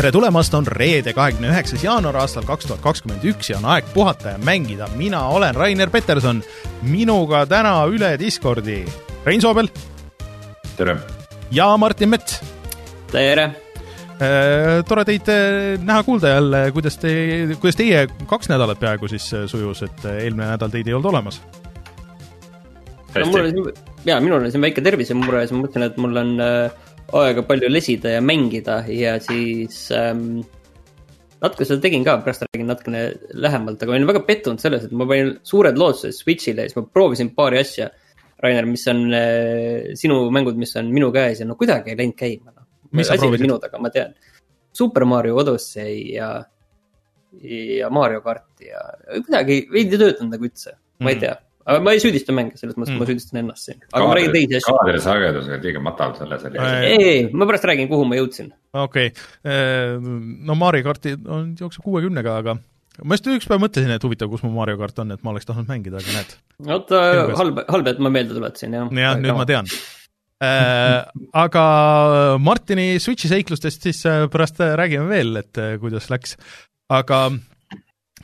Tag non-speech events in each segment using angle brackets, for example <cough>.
tere tulemast, on reede, kahekümne üheksas jaanuar aastal kaks tuhat kakskümmend üks ja on aeg puhata ja mängida. mina olen Rainer Peterson, minuga täna üle Discordi Rein Soobel. tere! ja Martin Mets. tere! Äh, tore teid äh, näha-kuulda jälle, kuidas te, kuidas teie kaks nädalat peaaegu siis äh, sujus, et eelmine nädal teid ei olnud olemas? no mul oli siin, jaa, minul oli siin väike tervisemure ja siis ma mõtlesin, et mul on äh, aega palju lesida ja mängida ja siis ähm, natuke seda tegin ka, pärast räägin natukene lähemalt, aga ma olin väga pettunud selles, et ma panin suured lootused Switch'ile ja siis ma proovisin paari asja. Rainer, mis on äh, sinu mängud, mis on minu käes ja no kuidagi ei läinud käima mis sa proovisid? minu taga, ma tean. Super Mario Odyssey ja, ja Mario kart ja kuidagi veidi ei töötanud nagu üldse, ma ei mm. Aga ma ei süüdista mänge, selles mõttes mm., ma süüdistan ennast siin, aga Kaadri, ma räägin teisi asju. kaadrisagedus on liiga matav selles ei, ei, ma pärast räägin, kuhu ma jõudsin. okei okay., no Mario karti on, jookseb kuuekümnega, aga ma just üks päev mõtlesin, et huvitav, kus mu Mario kart on, et ma oleks tahtnud mängida, aga näed. oota, halb, halb, et ma meelde tuletasin, jah. jah, nüüd ma tean äh, aga Martini Switchi seiklustest siis äh, pärast äh, räägime veel, et äh, kuidas läks, aga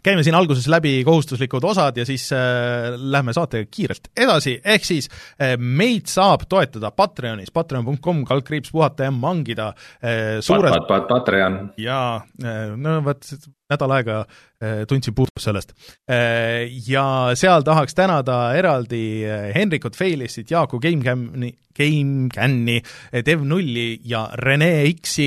käime siin alguses läbi kohustuslikud osad ja siis äh, lähme saatega kiirelt edasi, ehk siis äh, meid saab toetada Patreonis, patreon.com, kaldkriips puhata ja mangida äh,. suured pat, pat, Patreon. jaa äh,, no vot, nädal aega äh, tundsin puudust sellest. Äh, ja seal tahaks tänada eraldi äh, Henrikut Feilissit, Jaaku GameCami, GameCami, Dev Nulli ja Rene X-i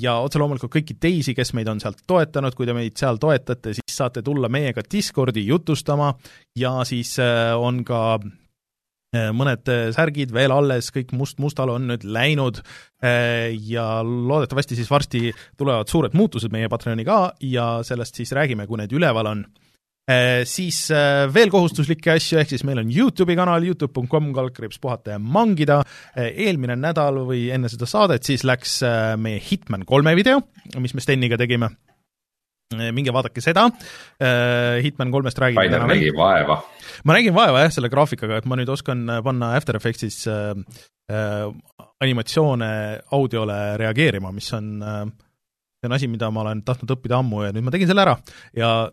ja otse loomulikult kõiki teisi, kes meid on sealt toetanud, kui te meid seal toetate, siis saate tulla meiega Discordi jutustama ja siis on ka mõned äh, särgid veel alles, kõik must-mustal on nüüd läinud. Äh, ja loodetavasti siis varsti tulevad suured muutused meie Patreoni ka ja sellest siis räägime, kui need üleval on. Siis veel kohustuslikke asju, ehk siis meil on Youtube'i kanal, Youtube.com, kaldkriips puhata ja mangida, eelmine nädal või enne seda saadet siis läks meie Hitman kolme video, mis me Steniga tegime. Eh, minge vaadake seda, eh, Hitman kolmest räägime Rainer nägi vaeva. ma nägin vaeva jah, selle graafikaga, et ma nüüd oskan eh, panna After Effectsis äh, animatsioone audiole reageerima, mis on äh, see on asi, mida ma olen tahtnud õppida ammu ja nüüd ma tegin selle ära. Ja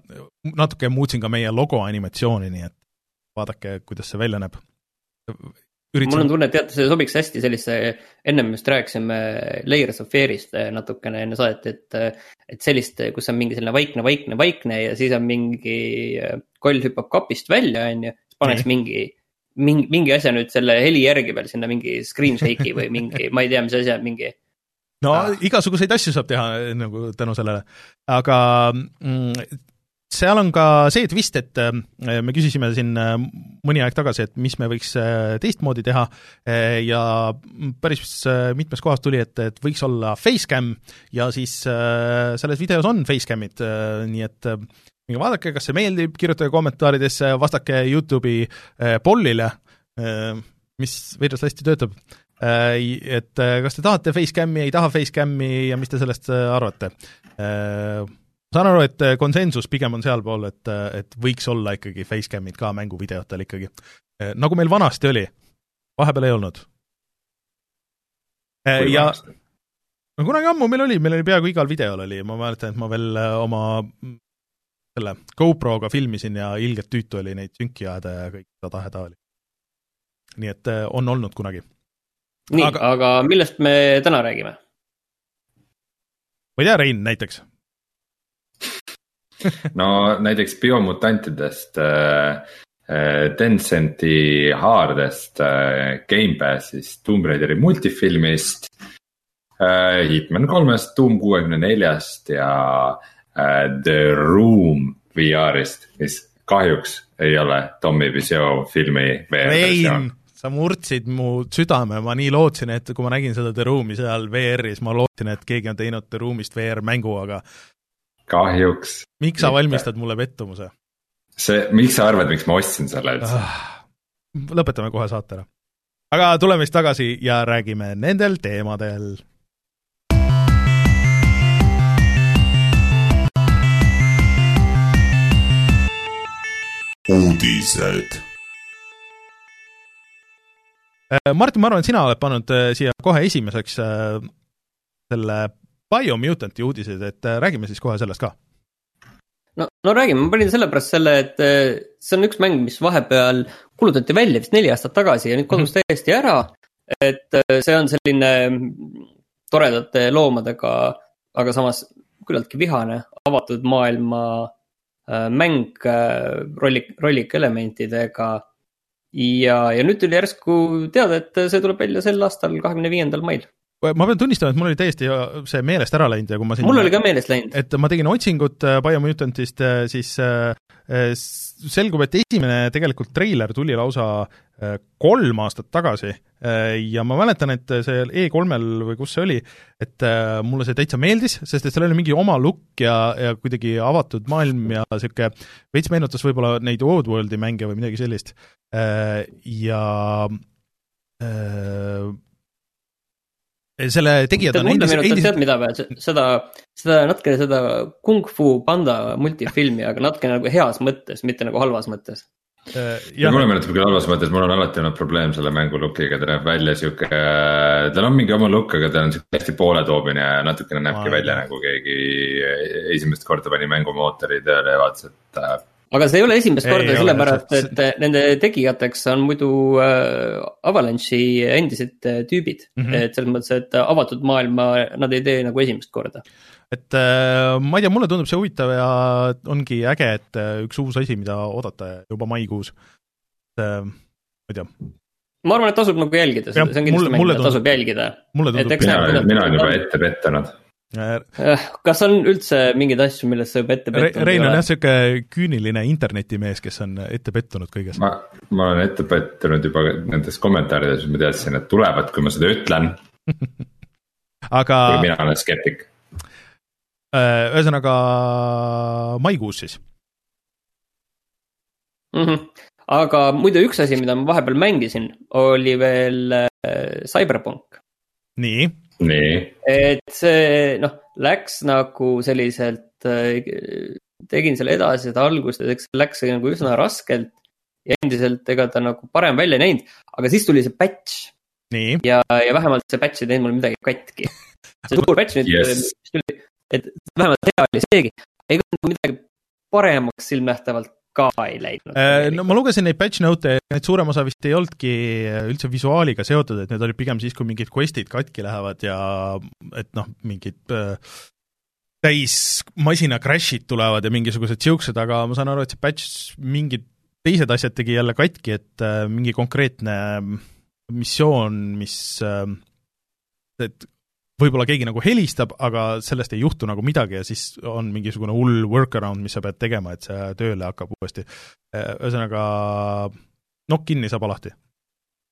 natuke muutsin ka meie logo animatsiooni, nii et vaadake, kuidas see välja näeb Üritsen... mul on tunne, et teate, see sobiks hästi sellise, ennem just rääkisime Layers of Fear'ist eh, natukene enne saadet, et. Eh, et sellist, kus on mingi selline vaikne, vaikne, vaikne ja siis on mingi koll hüppab kapist välja, on ju. siis paneks mm. mingi, mingi, mingi asja nüüd selle heli järgi veel sinna mingi screen shake'i või mingi, <laughs> ma ei tea, mis asja, mingi no ah. igasuguseid asju saab teha nagu tänu sellele, aga mm, seal on ka see twist, et äh, me küsisime siin äh, mõni aeg tagasi, et mis me võiks äh, teistmoodi teha ja päris mitmes kohas tuli, et, et võiks olla facecam ja siis selles videos on facecam'id, nii et minge vaadake, kas see meeldib, kirjutage kommentaaridesse, vastake Youtube'i pollile, mis veidras hästi töötab et kas te tahate facecam'i, ei taha facecam'i ja mis te sellest arvate saan aru, et äh, konsensus pigem on sealpool, et, äh, et võiks olla ikkagi facecam'id ka mänguvideotel ikkagi. Äh, nagu meil vanasti oli, vahepeal ei olnud. ja no kunagi ammu meil oli, meil oli peaaegu igal videol oli, ma mäletan, et ma veel oma selle GoProga filmisin ja ilgelt tüütu oli neid sünki ajada ja kõik seda tahe-taha oli. nii et on olnud kunagi. nii, aga, aga millest me täna räägime? ma ei tea, Rein näiteks <laughs> no näiteks biomutantidest äh,, äh, Tencenti haardest äh,, Gamepassist, Tomb Raideri multifilmist äh,. Hitman kolmest, Doom kuuekümne neljast ja äh, The Room VR-ist, mis kahjuks ei ole Tommy Wiseau filmi VR-versioon sa murdsid mu südame, ma nii lootsin, et kui ma nägin seda The Room'i seal VR-is, ma lootsin, et keegi on teinud The Room'ist VR-mängu, aga kahjuks. miks sa valmistad mulle pettumuse? see, miks sa arvad, miks ma ostsin selle üldse ah,? lõpetame kohe saate ära. aga tuleme siis tagasi ja räägime nendel teemadel. uudised. Äh, Martin, ma arvan, et sina oled pannud äh, siia kohe esimeseks äh, selle Biomutanti uudised, et räägime siis kohe sellest ka. no, no räägime, ma panin sellepärast selle, et see on üks mäng, mis vahepeal kuulutati välja vist neli aastat tagasi ja nüüd kadus mm -hmm. täiesti ära. et see on selline toredate loomadega, aga samas küllaltki vihane, avatud maailma äh, mäng äh, rolli, rollika elementidega. ja, ja nüüd tuli järsku teada, et see tuleb välja sel aastal, kahekümne viiendal mail ma pean tunnistama, et mul oli täiesti see meelest ära läinud ja kui ma siin mul oli ka meelest läinud. et ma tegin otsingut äh, Biomutantist, siis selgub, et esimene tegelikult treiler tuli lausa kolm aastat tagasi ja ma mäletan, et see E3-l või kus see oli, et mulle see täitsa meeldis, sest et seal oli mingi oma look ja, ja kuidagi avatud maailm ja niisugune veits meenutas võib-olla neid Oddworldi mänge või midagi sellist. Ja selle tegijad on endis-, endis... tead mida või, seda, seda natukene seda Kung Fu Panda multifilmi, aga natuke nagu heas mõttes, mitte nagu halvas mõttes. Äh,. ja mulle meenutab küll halvas mõttes, mul on alati olnud probleem selle mängu look'iga, ta näeb välja sihuke, tal on mingi oma look, aga ta on sihuke hästi pooletoobine ja natukene näebki välja nagu keegi esimest korda pani mängumootori tööle ja vaatas, et äh, aga see ei ole esimest korda, sellepärast et nende tegijateks on muidu äh, Avalanche'i endised äh, tüübid mm. -hmm. et selles mõttes, et avatud maailma nad ei tee nagu esimest korda. et äh, ma ei tea, mulle tundub see huvitav ja ongi äge, et üks uus asi, mida oodata juba maikuus. et ma ei tea ma arvan, et tasub nagu jälgida seda, see on kindlasti mäng, mida tasub jälgida. mina, mina olen juba ette pettunud kas on üldse mingeid asju, millest sa juba ette pettunud Rein on jah niisugune küüniline internetimees, kes on ette pettunud kõiges. ma, ma olen ette pettunud juba nendes kommentaarides, ma teadsin, et tulevad, kui ma seda ütlen <laughs> aga. mina olen skeptik. Äh, ühesõnaga maikuus siis mm. -hmm. aga muide, üks asi, mida ma vahepeal mängisin, oli veel Cyberpunk. Nii et see noh, läks nagu selliselt, äh, tegin selle edasi, seda algust, et eks see läks nagu üsna raskelt. ja endiselt, ega ta nagu parem välja ei näinud, aga siis tuli see patch. ja, ja vähemalt see patch ei teinud mul midagi katki. <laughs> see suur patch nüüd yes., et vähemalt hea oli seegi, ega midagi paremaks silmnähtavalt ka ei läinud. Äh, no ma lugesin neid patch note'e, need suurem osa vist ei olnudki üldse visuaaliga seotud, et need olid pigem siis, kui mingid quest'id katki lähevad ja et noh, mingid äh, täis masina crash'id tulevad ja mingisugused siuksed, aga ma saan aru, et see patch mingid teised asjad tegi jälle katki, et äh, mingi konkreetne missioon, mis äh, et võib-olla keegi nagu helistab, aga sellest ei juhtu nagu midagi ja siis on mingisugune hull workaround, mis sa pead tegema, et see tööle hakkab uuesti. ühesõnaga, nokk kinni, saba lahti.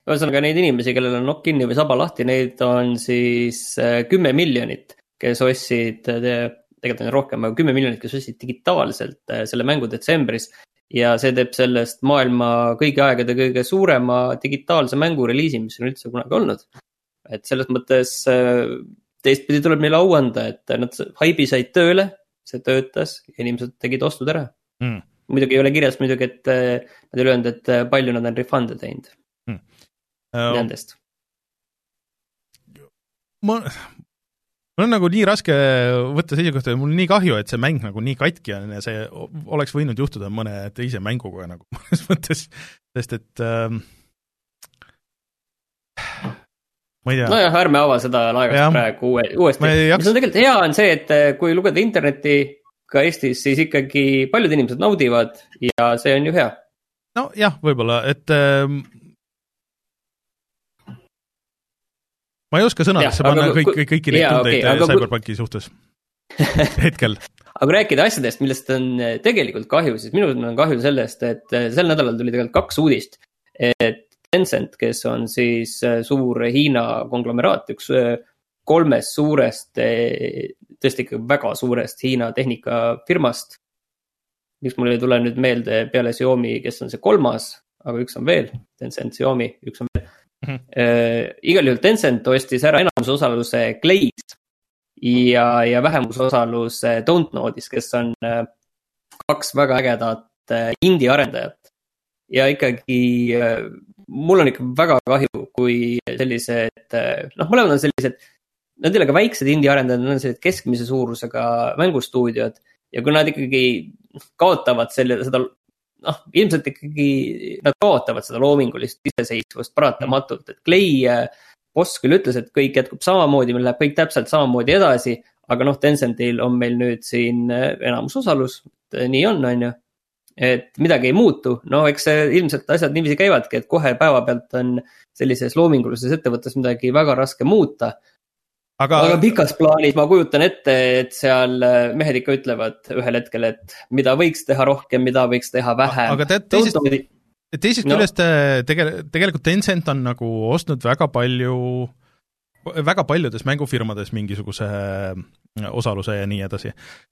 ühesõnaga neid inimesi, kellel on nokk kinni või saba lahti, neid on siis äh, kümme miljonit, kes ostsid, tegelikult on rohkem, aga kümme miljonit, kes ostsid digitaalselt äh, selle mängu detsembris ja see teeb sellest maailma kõigi aegade kõige suurema digitaalse mängu reliisi, mis on üldse kunagi olnud et selles mõttes äh, teistpidi tuleb neile au anda, et nad haibi said tööle, see töötas inimesed tegid ostud ära. Mm.. muidugi ei ole kirjas muidugi, et äh, nad ei öelnud, et äh, palju nad on refund'e teinud. Mm. uh, nendest. ma, mul on nagu nii raske võtta seisukohta ja mul nii kahju, et see mäng nagu nii katki on ja see oleks võinud juhtuda mõne teise mänguga nagu <laughs> mõnes mõttes, sest et äh, ma ei tea. Nojah, ärme ava seda laegast praegu uue, uuesti. mis on tegelikult hea, on see, et eh, kui lugeda internetti ka Eestis, siis ikkagi paljud inimesed naudivad ja see on ju hea. nojah, võib-olla, et äh, ma ei oska sõnadesse panna kõik, kõik, kõiki neid tundeid okay, eh, Cyberpunki suhtes <laughs> hetkel aga kui rääkida asjadest, millest on eh, tegelikult kahju, siis minul on kahju sellest, et sel nädalal tuli tegelikult kaks uudist. et Tencent, kes on siis äh, suur Hiina konglomeraat, üks äh, kolmest suurest, äh, tõesti ikka väga suurest Hiina tehnikafirmast. miks mul ei tule nüüd meelde peale Xiaomi, kes on see kolmas, aga üks on veel, Tencent, Xiaomi, üks on veel mm. -hmm. Uh, igal juhul Tencent ostis ära enamusosaluse Glaze ja, ja vähemusosaluse Dontnode'is, kes on kaks väga ägedat indie arendajat. Ja ikkagi mul on ikka väga kahju, kui sellised, noh, mõlemad on sellised nad ei ole ka väiksed indie arendajad, nad on sellised keskmise suurusega mängustuudiod. ja kui nad ikkagi kaotavad selle, seda noh, ilmselt ikkagi nad kaotavad seda loomingulist iseseisvust paratamatult, et Clay boss küll ütles, et kõik jätkub samamoodi, meil läheb kõik täpselt samamoodi edasi. aga noh, Tencentil on meil nüüd siin enamusosalus, nii on, on ju et midagi ei muutu, no eks ilmselt asjad niiviisi käivadki, et kohe päevapealt on sellises loomingulises ettevõttes midagi väga raske muuta. aga, aga pikas plaanis ma kujutan ette, et seal äh, mehed ikka ütlevad ühel hetkel, et mida võiks teha rohkem, mida võiks teha vähem. aga tead, teisest, teisest no. küljest äh, tegel-, tegelikult Tencent on nagu ostnud väga palju äh, väga paljudes mängufirmades mingisuguse äh, osaluse ja nii edasi.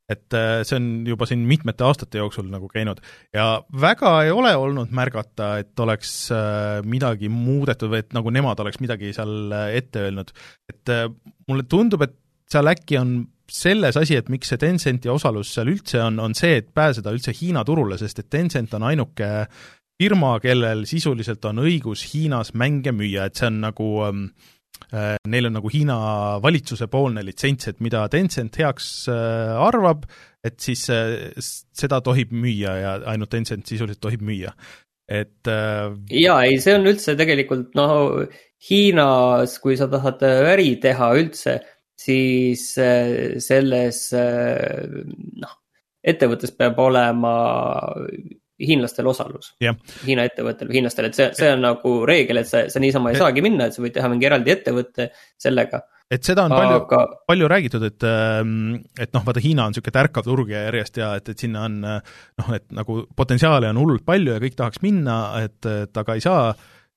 et äh, see on juba siin mitmete aastate jooksul nagu käinud ja väga ei ole olnud märgata, et oleks äh, midagi muudetud või et nagu nemad oleks midagi seal ette öelnud. et mulle tundub, et seal äkki on selles asi, et miks see Tencenti osalus seal üldse on, on see, et pääseda üldse Hiina turule, sest et Tencent on ainuke firma, kellel sisuliselt on õigus Hiinas mänge müüa, et see on nagu ähm, Äh, neil on nagu Hiina valitsuse poolne litsents, et mida Tencent heaks äh, arvab, et siis äh, seda tohib müüa ja ainult Tencent sisuliselt tohib müüa, et jaa, ei, see on üldse tegelikult noh, Hiinas, kui sa tahad äri teha üldse, siis selles noh, ettevõttes peab olema hiinlastel osalus yeah.. Hiina ettevõttel või hiinlastel, et see, see on nagu reegel, et sa, sa niisama ei saagi minna, et sa võid teha mingi eraldi ettevõtte sellega. et seda on palju Aga..., palju räägitud, et, ähm, et noh, vaata Hiina on niisugune tärkav turg ja järjest ja et, et sinna on noh, et nagu potentsiaali on hullult palju ja kõik tahaks minna, et, et aga ei saa,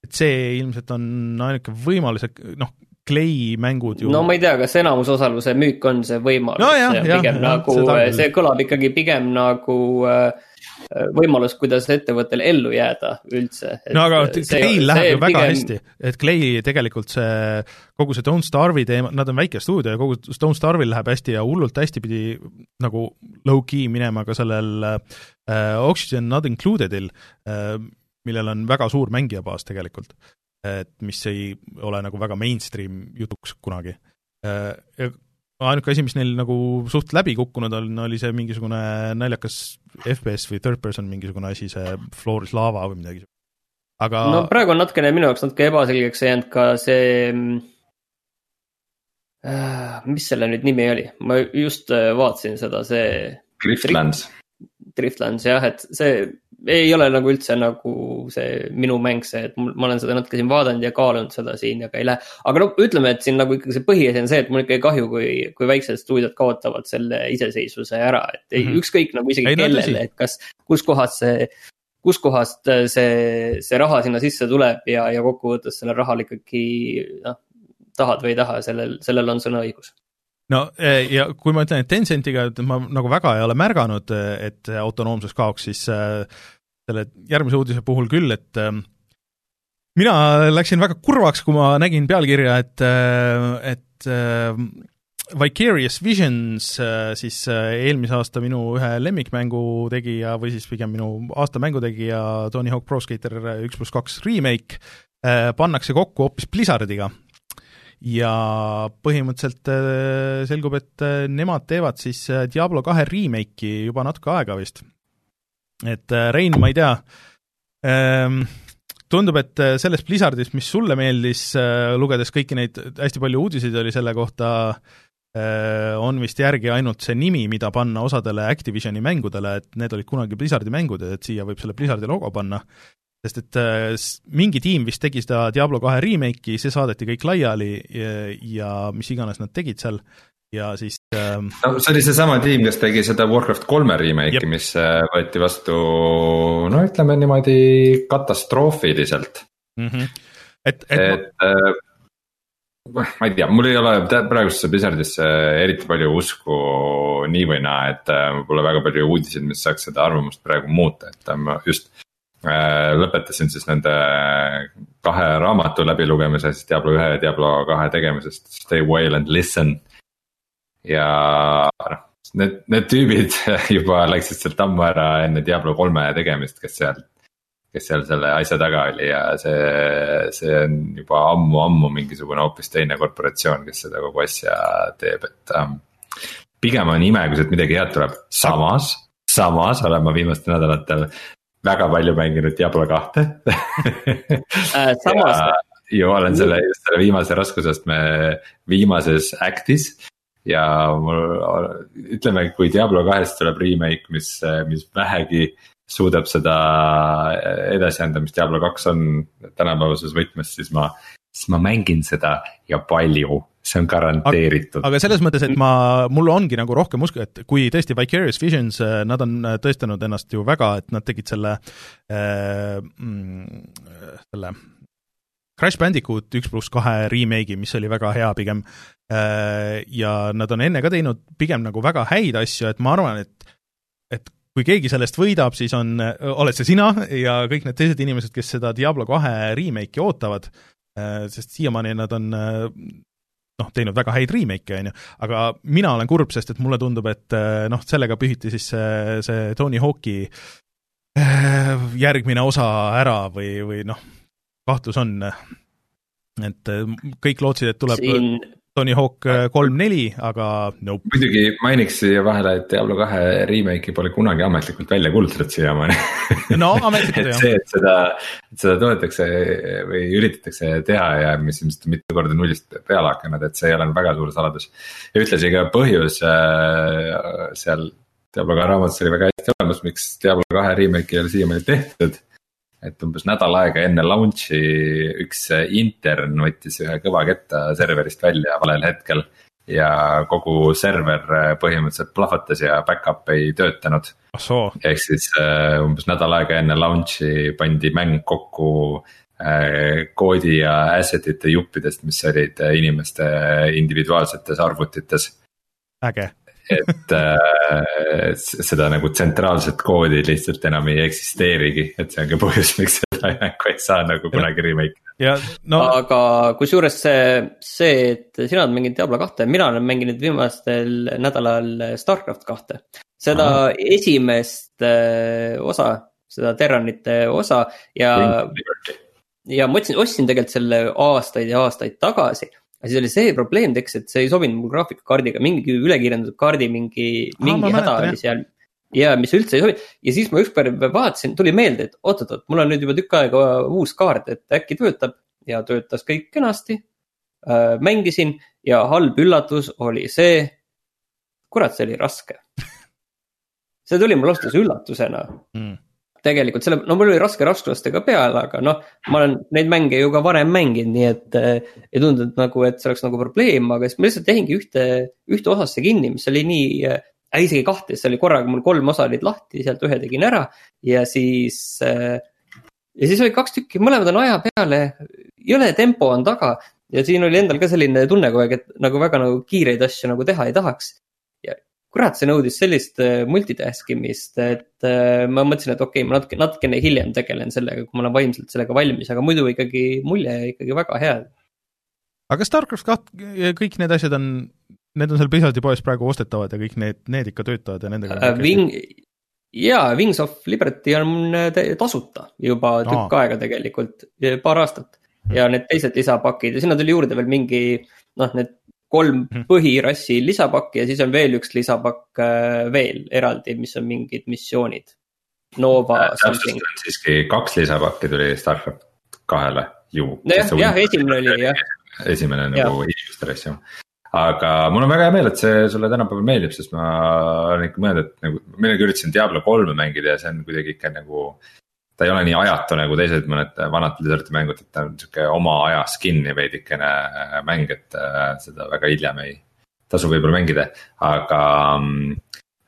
et see ilmselt on ainuke võimalus, et noh, Clay mängud ju. no ma ei tea, kas enamusosaluse müük on see võimalus no, pigem jah, nagu, see kõlab ikkagi pigem nagu äh, võimalus, kuidas ettevõttel ellu jääda üldse. no aga Clay läheb ju väga pigem... hästi, et Clay tegelikult see, kogu see Don't Starve'i teema, nad on väike stuudio ja kogu Don't Starve'il läheb hästi ja hullult hästi pidi nagu low-key minema ka sellel äh, Oxygen Not Included'il äh,, millel on väga suur mängijabaas tegelikult. et mis ei ole nagu väga mainstream jutuks kunagi äh,. ja ainuke asi, mis neil nagu suht läbi kukkunud on, oli see mingisugune naljakas FPS või third person mingisugune asi, see Floor is lava või midagi. aga. no praegu on natukene minu jaoks natuke ebaselgeks jäänud ka see äh,. mis selle nüüd nimi oli, ma just äh, vaatasin seda, see. Driftlands. Driftlands jah, et see ei ole nagu üldse nagu see minu mäng see, et ma olen seda natuke siin vaadanud ja kaalunud seda siin, aga ei lähe. aga no ütleme, et siin nagu ikkagi see põhiasi on see, et mul ikkagi kahju, kui, kui väiksed stuudiod kaotavad selle iseseisvuse ära, et mm -hmm. ükskõik nagu isegi ei, kellele, et kas, kuskohast see kuskohast see, see raha sinna sisse tuleb ja, ja kokkuvõttes sellel rahal ikkagi noh, tahad või ei taha, sellel, sellel on sõnaõigus no e, ja kui ma ütlen, et Tencentiga, et ma nagu väga ei ole märganud, et autonoomsus kaoks, siis äh, selle järgmise uudise puhul küll, et äh, mina läksin väga kurvaks, kui ma nägin pealkirja, et, äh, et äh, Vicarious Visions, siis eelmise aasta minu ühe lemmikmängu tegija või siis pigem minu aasta mängu tegija Tony Hawk Pro Skater üks pluss kaks remake pannakse kokku hoopis Blizzardiga. ja põhimõtteliselt selgub, et nemad teevad siis Diablo kahe remake'i juba natuke aega vist et äh, Rein, ma ei tea ähm,, tundub, et äh, sellest Blizzardist, mis sulle meeldis, äh, lugedes kõiki neid, hästi palju uudiseid oli selle kohta, on vist järgi ainult see nimi, mida panna osadele Activisioni mängudele, et need olid kunagi Blizzardi mängud ja et siia võib selle Blizzardi logo panna, sest et mingi tiim vist tegi seda Diablo kahe remake'i, see saadeti kõik laiali ja, ja mis iganes nad tegid seal ja siis ähm.... no see oli seesama tiim, kes tegi seda Warcraft kolme remake'i, mis äh, võeti vastu no ütleme niimoodi katastroofiliselt mm. -hmm. et, et, et äh, ma ei tea, mul ei ole praegusesse Blizzardisse eriti palju usku nii või naa, et äh, pole väga palju uudiseid, mis saaks seda arvamust praegu muuta, et äh, ma just äh, lõpetasin siis nende kahe raamatu läbilugemise, siis Diablo ühe ja Diablo kahe tegemisest, Stay while and listen. Ja noh, need, need tüübid <laughs> juba läksid sealt ammu ära enne Diablo kolme tegemist, kes seal, kes seal selle asja taga oli ja see, see on juba ammu-ammu mingisugune hoopis teine korporatsioon, kes seda kogu asja teeb, et ähm, pigem on ime, kui sealt midagi head tuleb, samas, samas olen ma viimastel nädalatel väga palju mänginud Diablo kahte äh, samas ju olen selle, just selle viimase raskusastme viimases act'is. ja mul, ütleme, kui Diablo kahest tuleb remake, mis, mis vähegi suudab seda edasi anda, mis Diablo kaks on tänapäevases võtmes, siis ma, siis ma mängin seda ja palju see on garanteeritud. aga selles mõttes, et ma, mul ongi nagu rohkem usku, et kui tõesti Vicarious Visions, äh, nad on äh, tõestanud ennast ju väga, et nad tegid selle äh,, mm, selle Crash Bandicoot üks pluss kahe remake'i, mis oli väga hea pigem äh,, ja nad on enne ka teinud pigem nagu väga häid asju, et ma arvan, et et kui keegi sellest võidab, siis on, oled see sina ja kõik need teised inimesed, kes seda Diablo kahe remake'i ootavad, sest siiamaani nad on noh, teinud väga häid remake'e, on ju, aga mina olen kurb, sest et mulle tundub, et eh, noh, sellega pühiti siis see, see Tony Hawk'i eh, järgmine osa ära või, või noh, kahtlus on, et eh, kõik lootsid, et tuleb Siin Tony Hawk äh, kolm, neli, aga nope. muidugi mainiks siia vahele, et Diablo kahe remake'i pole kunagi ametlikult välja kuulutatud siiamaani no ametlikult <laughs> jah. see, et seda, et seda toodetakse või üritatakse teha ja mis ilmselt mitu korda nullist peale hakanud, et see ei ole väga suur saladus. ja ühtlasi ka põhjus äh, seal Diablo kahe raamatus oli väga hästi olemas, miks Diablo kahe remake'i ei ole siiamaani tehtud et umbes nädal aega enne launch'i üks intern võttis ühe kõva ketta serverist välja valel hetkel. ja kogu server põhimõtteliselt plahvatas ja back-up ei töötanud. ehk siis uh, umbes nädal aega enne launch'i pandi mäng kokku uh, koodi ja asset ite juppidest, mis olid inimeste individuaalsetes arvutites. äge et äh, seda nagu tsentraalset koodi lihtsalt enam ei eksisteerigi, et see on ka põhjus, miks seda mängu ei saa nagu kunagi remake ida. No... aga kusjuures see, see, et sina oled mänginud Diablo kahte, mina olen mänginud viimastel nädalal Starcraft kahte. seda Aha. esimest äh, osa, seda Terranite osa ja, ja ma ostsin, ostsin tegelikult selle aastaid ja aastaid tagasi aga siis oli see probleem tekkis, et see ei sobinud mu graafikakaardiga, mingi ülekirjeldatud kaardi mingi, mingi häda oli seal. ja mis üldse ei sobi ja siis ma ükskord vaatasin, tuli meelde, et oot-oot-oot, mul on nüüd juba tükk aega uus kaart, et äkki töötab. Ja töötas kõik kenasti. Äh,. mängisin ja halb üllatus oli see, kurat, see oli raske. <laughs> See tuli mulle ausalt öeldes üllatusena. Mm tegelikult selle, no mul oli raske raskustega peale, aga noh, ma olen neid mänge ju ka varem mänginud, nii et äh, ei tundunud nagu, et see oleks nagu probleem, aga siis ma lihtsalt jäingi ühte, ühte osasse kinni, mis oli nii äh,, isegi kahte, see oli korraga mul kolm osa olid lahti, sealt ühe tegin ära ja siis äh,. ja siis oli kaks tükki, mõlemad on aja peale, jõle tempo on taga ja siin oli endal ka selline tunne kogu aeg, et nagu väga nagu kiireid asju nagu teha ei tahaks kurat, see nõudis sellist äh, multitask imist, et äh, ma mõtlesin, et okei okay,, ma natuke, natukene hiljem tegelen sellega, kui ma olen vaimselt sellega valmis, aga muidu ikkagi mulje ikkagi väga hea. aga Starcraft kaht-, kõik need asjad on, need on seal Blizzardi poes praegu ostetavad ja kõik need, need ikka töötavad ja nendega uh, Wing, jaa, Wings of Liberty on tasuta juba tükk Aa. aega tegelikult, paar aastat. ja need teised lisapakid ja sinna tuli juurde veel mingi noh, need kolm mhm. põhirassi lisapakki ja siis on veel üks lisapakk äh, veel eraldi, mis on mingid missioonid. Nova äh, something. siiski kaks lisapakki tuli Starcraft kahele ju. nojah, jah, esimene oli jah. esimene nagu inimeste rass jah aga mul on väga hea meel, et see sulle tänapäeval meeldib, sest ma olen ikka mõelnud, et nagu, ma millalgi üritasin Diablo kolme mängida ja see on kuidagi ikka nagu ta ei ole nii ajatu nagu teised mõned vanad Blizzardi mängud, et ta on sihuke oma ajas kinni veidikene äh, mäng, et äh, seda väga hiljem ei tasu võib-olla mängida, aga mm,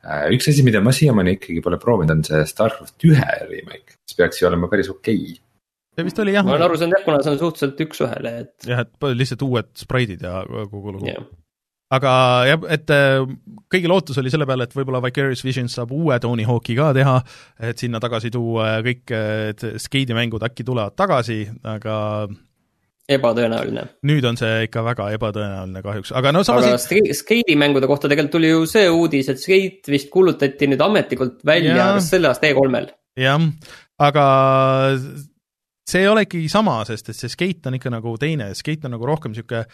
äh, üks asi, mida ma siiamaani ikkagi pole proovinud, on see Starcraft ühe remake, mis peaks ju olema päris okei okay. see vist oli jah. ma olen aru saanud jah, kuna see on suhteliselt üks-ühele, et. jah, et lihtsalt uued spraidid ja kogu lugu yeah aga jah, et äh, kõigi lootus oli selle peale, et võib-olla Vicarious Visions saab uue Tony Hawk'i ka teha, et sinna tagasi tuua ja kõik, et skeidimängud äkki tulevad tagasi, aga ebatõenäoline. nüüd on see ikka väga ebatõenäoline kahjuks, aga no samas aga skeidimängude kohta tegelikult tuli ju see uudis, et skeit vist kuulutati nüüd ametlikult välja ja... selle aasta E3-l. jah, aga see ei ole ikkagi sama, sest et see skate on ikka nagu teine, skate on nagu rohkem niisugune,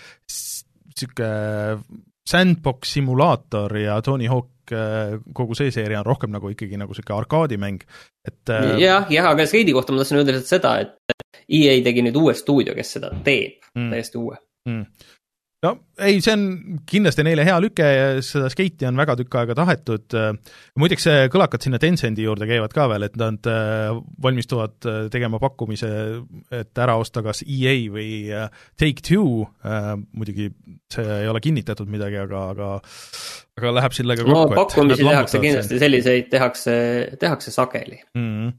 niisugune sandbox simulaator ja Tony Hawk äh, kogu see seeria on rohkem nagu ikkagi nagu niisugune arkaadimäng, et äh, jah, jah, aga skate'i kohta ma tahtsin öelda lihtsalt seda, et EA tegi nüüd uue stuudio, kes seda teeb. Mm., täiesti uue. Mm no ei, see on kindlasti neile hea lüke ja seda skeiti on väga tükk aega tahetud, muideks kõlakad sinna Tencenti juurde käivad ka veel, et nad äh, valmistuvad äh, tegema pakkumise, et ära osta kas EA või äh, Take-Two, muidugi see ei ole kinnitatud midagi, aga, aga aga läheb sellega kokku no pakkumisi tehakse kindlasti, selliseid tehakse, tehakse sageli. Mm. -hmm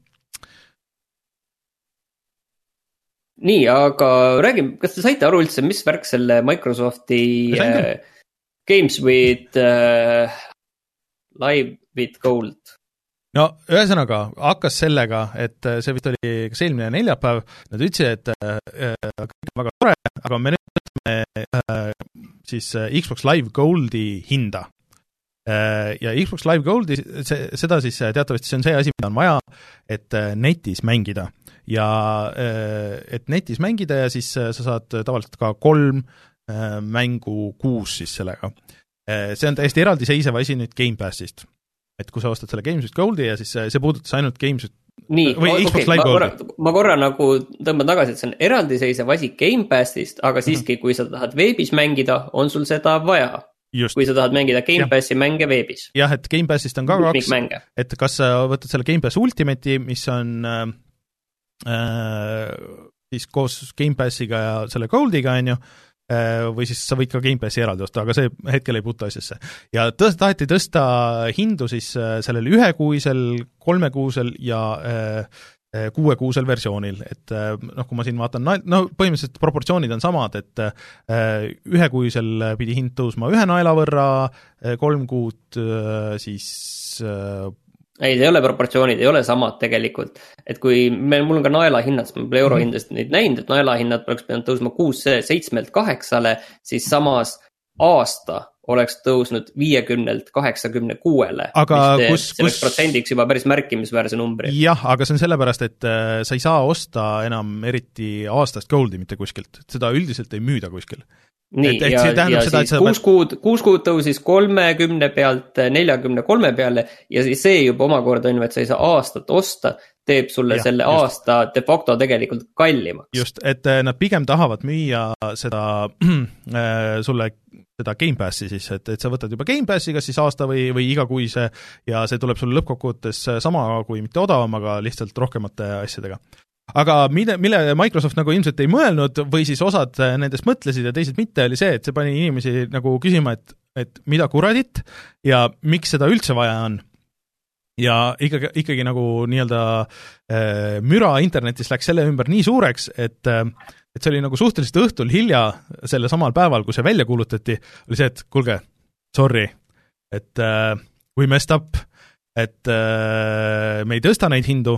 nii, aga räägime, kas te saite aru üldse, mis värk selle Microsofti äh, Games with äh, Live with Gold? no ühesõnaga, hakkas sellega, et äh, see vist oli kas eelmine neljapäev, nad ütlesid, et äh, äh, kõik on väga tore, aga me nüüd tõstame äh, siis Xbox Live Goldi hinda. Ja Xbox Live Goldi, see, seda siis teatavasti see on see asi, mida on vaja, et netis mängida ja äh, et netis mängida ja siis äh, sa saad tavaliselt ka kolm äh, mängu kuus siis sellega. see on täiesti eraldiseisev asi nüüd Gamepassist. et kui sa ostad selle Games with Goldi ja siis see puudutas ainult Games with nii, okei okay,, ma korra, ma korra nagu tõmban tagasi, et see on eraldiseisev asi Gamepassist, aga siiski mm, -hmm. kui sa tahad veebis mängida, on sul seda vaja. kui sa tahad mängida Gamepassi ja. mänge veebis. jah, et Gamepassist on ka kaks, et kas sa võtad selle Gamepass Ultimate'i, mis on äh, Äh, siis koos Gamepassiga ja selle Goldiga, on ju, äh, või siis sa võid ka Gamepassi eraldi osta, aga see hetkel ei puutu asjasse. ja tõst-, taheti tõsta hindu siis äh, sellel ühekuisel, kolmekuusel ja kuuekuusel versioonil, et noh, kui ma siin vaatan, no põhimõtteliselt proportsioonid on samad, et ühekuisel pidi hind tõusma ühe naela võrra, kolm kuud siis ei, ei ole proportsioonid, ei ole samad tegelikult. et kui meil, mul on ka naelahinnad, ma pole eurohindadest neid näinud, et naelahinnad oleks pidanud tõusma kuus, seitsmelt kaheksale, siis samas aasta oleks tõusnud viiekümnelt kaheksakümne kuuele. aga kus, kus protsendiks juba päris märkimisväärse numbri. jah, aga see on sellepärast, et äh, sa ei saa osta enam eriti aastast Goldi mitte kuskilt, seda üldiselt ei müüda kuskil nii, ja, ja seda, siis kuus kuud, kuus kuud tõusis kolmekümne pealt neljakümne kolme peale ja siis see juba omakorda on ju, et sa ei saa aastat osta, teeb sulle ja, selle just. aasta de facto tegelikult kallimaks. just, et äh, nad pigem tahavad müüa seda <clears throat> äh, sulle seda Gamepassi siis, et, et sa võtad juba Gamepass'i kas siis aasta või, või igakuise ja see tuleb sulle lõppkokkuvõttes sama kui mitte odavam, aga lihtsalt rohkemate asjadega aga mille, mille Microsoft nagu ilmselt ei mõelnud või siis osad nendest mõtlesid ja teised mitte, oli see, et see pani inimesi nagu küsima, et, et mida kuradit ja miks seda üldse vaja on. ja ikkagi, ikkagi nagu nii-öelda äh, müra internetis läks selle ümber nii suureks, et äh, et see oli nagu suhteliselt õhtul hilja, sellel samal päeval, kui see välja kuulutati, oli see, et kuulge, sorry, et äh, we messed up, et äh, me ei tõsta neid hindu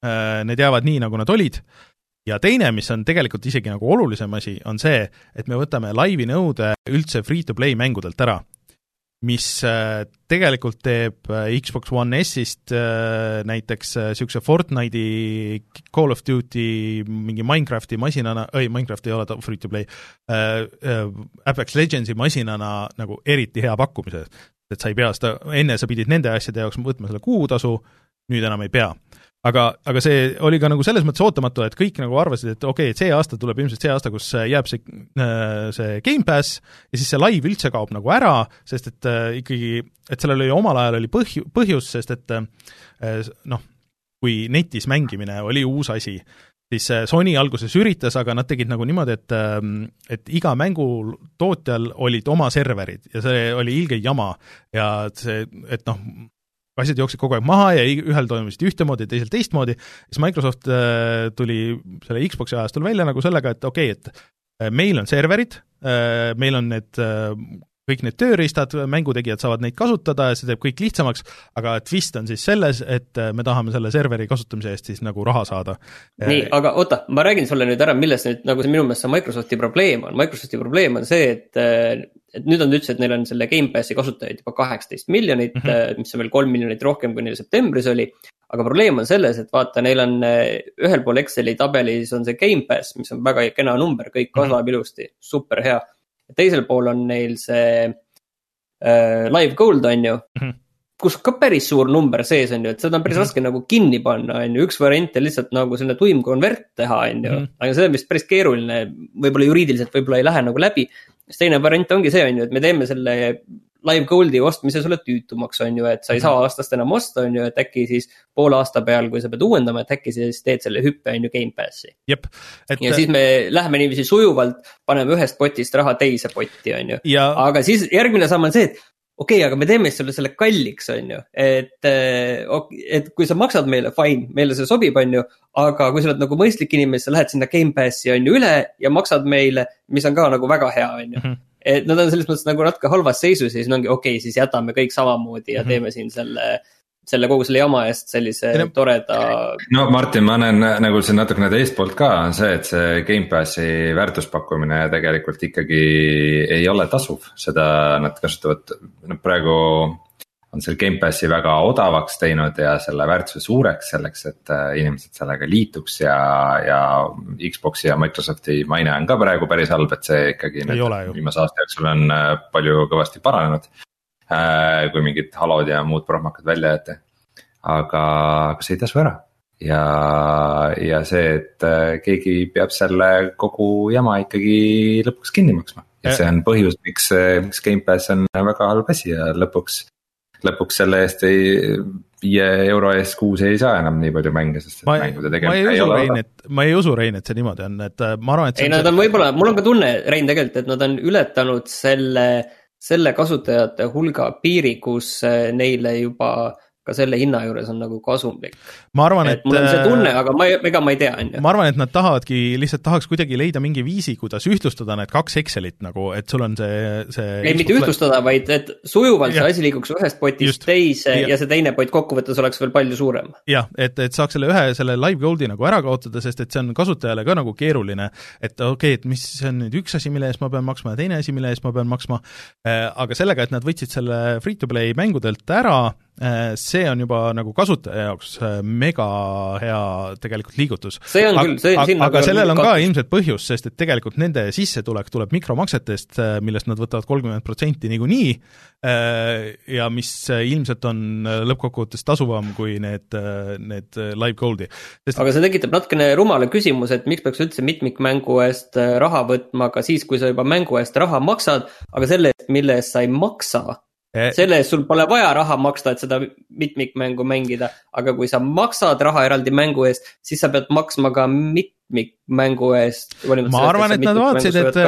need jäävad nii, nagu nad olid, ja teine, mis on tegelikult isegi nagu olulisem asi, on see, et me võtame laivi nõude üldse free-to-play mängudelt ära. mis äh, tegelikult teeb äh, Xbox One S-ist näiteks niisuguse Fortnite'i, Call of Duty, mingi Minecrafti masinana, ei, Minecraft ei ole free-to-play, Apex Legendsi masinana nagu eriti hea pakkumise. et sa ei pea seda, enne sa pidid nende asjade jaoks võtma selle kuutasu, nüüd enam ei pea aga, aga see oli ka nagu selles mõttes ootamatu, et kõik nagu arvasid, et okei okay,, et see aasta tuleb ilmselt see aasta, kus jääb see, äh, see Gamepass ja siis see live üldse kaob nagu ära, sest et äh, ikkagi, et sellel oli omal ajal oli põhju-, põhjus, sest et äh, noh, kui netis mängimine oli uus asi, siis Sony alguses üritas, aga nad tegid nagu niimoodi, et et iga mängu tootjal olid oma serverid ja see oli ilge jama. Ja see, et noh, asjad jooksid kogu aeg maha ja ühel toimusid ühtemoodi, teisel teistmoodi, siis Microsoft äh, tuli selle Xbox'i ajastul välja nagu sellega, et okei okay,, et äh, meil on serverid, äh, meil on need kõik need tööriistad, mängutegijad saavad neid kasutada ja see teeb kõik lihtsamaks, aga twist on siis selles, et me tahame selle serveri kasutamise eest siis nagu raha saada. nii, aga oota, ma räägin sulle nüüd ära, milles nüüd nagu see minu meelest see Microsofti probleem on, Microsofti probleem on see, et et nüüd nad ütlesid, et neil on selle Gamepassi kasutajaid juba kaheksateist miljonit mm, -hmm. mis on veel kolm miljonit rohkem, kui neil septembris oli. aga probleem on selles, et vaata, neil on ühel pool Exceli tabelis on see Gamepass, mis on väga kena number, kõik kasvab mm -hmm. ilusti, super hea. Teisel pool on neil see äh, live gold on ju mm. -hmm kus ka päris suur number sees on ju, et seda on päris mm -hmm. raske nagu kinni panna, on ju, üks variant on lihtsalt nagu selline tuim konvert teha, on ju. Mhm. aga see on vist päris keeruline, võib-olla juriidiliselt võib-olla ei lähe nagu läbi. siis teine variant ongi see, on ju, et me teeme selle live gold'i ostmise sulle tüütumaks, on ju, et sa ei saa mhm. aastast enam osta, on ju, et äkki siis poole aasta peal, kui sa pead uuendama, et äkki siis teed selle hüppe, on ju, Gamepassi. Et... ja siis me läheme niiviisi sujuvalt, paneme ühest potist raha teise potti, on ju ja.... aga siis järgmine samm on see, et okei okay,, aga me teeme sulle selle kalliks, on ju, et, eh, et kui sa maksad meile, fine, meile see sobib, on ju. aga kui sa oled nagu mõistlik inimene, sa lähed sinna Gamepassi on ju üle ja maksad meile, mis on ka nagu väga hea, on ju. Et nad on selles mõttes nagu natuke halvas seisus ja siis ongi okei okay,, siis jätame kõik samamoodi ja mm -hmm. teeme siin selle selle kogu selle jama eest sellise no, toreda. no Martin, ma näen nagu siin natukene teist poolt ka, on see, et see Gamepassi väärtuspakkumine tegelikult ikkagi ei ole tasuv, seda nad kasutavad, noh praegu on selle Gamepassi väga odavaks teinud ja selle väärtuse suureks selleks, et äh, inimesed sellega liituks ja, ja Xbox'i ja Microsofti maine on ka praegu päris halb, et see ikkagi nüüd viimase aasta jooksul on äh, palju kõvasti paranenud. Äh, kui mingid halod ja muud prohmakad välja jäeti. aga, aga see ei tasu ära ja, ja see, et keegi peab selle kogu jama ikkagi lõpuks kinni maksma. et see on põhjus, miks, miks Gamepass on väga halb asi ja lõpuks, lõpuks selle eest ei, viie euro eest kuus ei saa enam nii palju mänge, sest ma, mängude tegemine ei ole Rein, et ma ei usu, Rein, et see niimoodi on, et äh, ma arvan, et ei, nad on võib-olla, mul on ka tunne, Rein, tegelikult, et nad on ületanud selle selle kasutajate hulga piiri, kus eh, neile juba ka selle hinna juures on nagu kasumlik. Ma arvan, et, et. mul on see tunne, aga ma, ega ma ei tea, on ju. ma arvan, et nad tahavadki, lihtsalt tahaks kuidagi leida mingi viisi, kuidas ühtlustada need kaks Excelit nagu, et sul on see, see. ei, mitte ühtlustada, vaid et sujuvalt ja. see asi liiguks ühest potist Just. teise ja. ja see teine pott kokkuvõttes oleks veel palju suurem. jah, et, et saaks selle ühe, selle live gold'i nagu ära kaotada, sest et see on kasutajale ka nagu keeruline. et okei okay,, et mis on nüüd üks asi, mille eest ma pean maksma ja teine asi, mille eest ma pean maksma. Äh, aga sellega, et nad võtsid selle free to play mängudelt ära Äh, see on juba nagu kasutaja jaoks äh, mega hea tegelikult liigutus. see on küll, see sinna aga sellel on ka ilmselt põhjus, sest et tegelikult nende sissetulek tuleb mikromaksetest, äh, millest nad võtavad kolmkümmend protsenti niikuinii ja mis ilmselt on lõppkokkuvõttes tasuvam kui need, need live gold'i. Sest... aga see tekitab natukene rumala küsimuse, et miks peaks üldse mitmikmängu eest raha võtma ka siis, kui sa juba mängu eest raha maksad, aga selle eest, mille eest sa ei maksa selle eest sul pole vaja raha maksta, et seda mitmikmängu mängida, aga kui sa maksad raha eraldi mängu eest, siis sa pead maksma ka mitmikmängu eest. ma arvan, et nad vaatasid, et.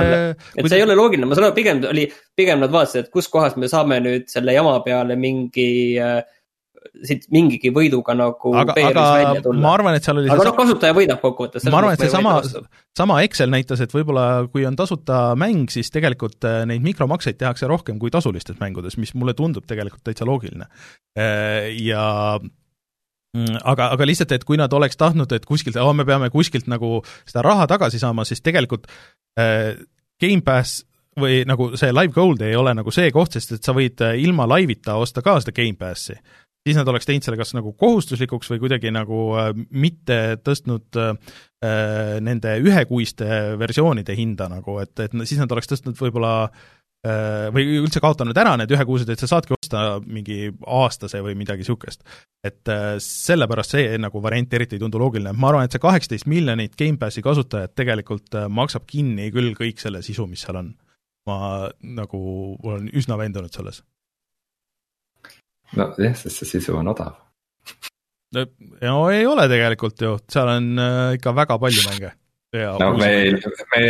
et see ei ole loogiline, ma saan aru, pigem oli, pigem nad vaatasid, et kuskohast me saame nüüd selle jama peale mingi äh, siit mingigi võiduga nagu aga, aga ma arvan, et seal oli aga noh, kasutaja võidab kokkuvõttes. ma arvan, et seesama, sama Excel näitas, et võib-olla kui on tasuta mäng, siis tegelikult äh, neid mikromakseid tehakse rohkem kui tasulistes mängudes, mis mulle tundub tegelikult täitsa loogiline. Äh, ja mm, aga, aga lihtsalt, et kui nad oleks tahtnud, et kuskilt oh,, me peame kuskilt nagu seda raha tagasi saama, siis tegelikult äh, Gamepass või nagu see live gold ei ole nagu see koht, sest et sa võid äh, ilma live'ita osta ka seda Gamepassi siis nad oleks teinud selle kas nagu kohustuslikuks või kuidagi nagu äh, mitte tõstnud äh, nende ühekuiste versioonide hinda nagu, et, et siis nad oleks tõstnud võib-olla äh, või üldse kaotanud ära need ühekuused, et sa saadki osta mingi aastase või midagi niisugust. et äh, sellepärast see nagu variant eriti ei tundu loogiline, ma arvan, et see kaheksateist miljonit Gamepassi kasutajat tegelikult äh, maksab kinni küll kõik selle sisu, mis seal on. ma nagu olen üsna veendunud selles nojah, sest see sisu on odav. no ei ole tegelikult ju, seal on äh, ikka väga palju mänge. no me ei, me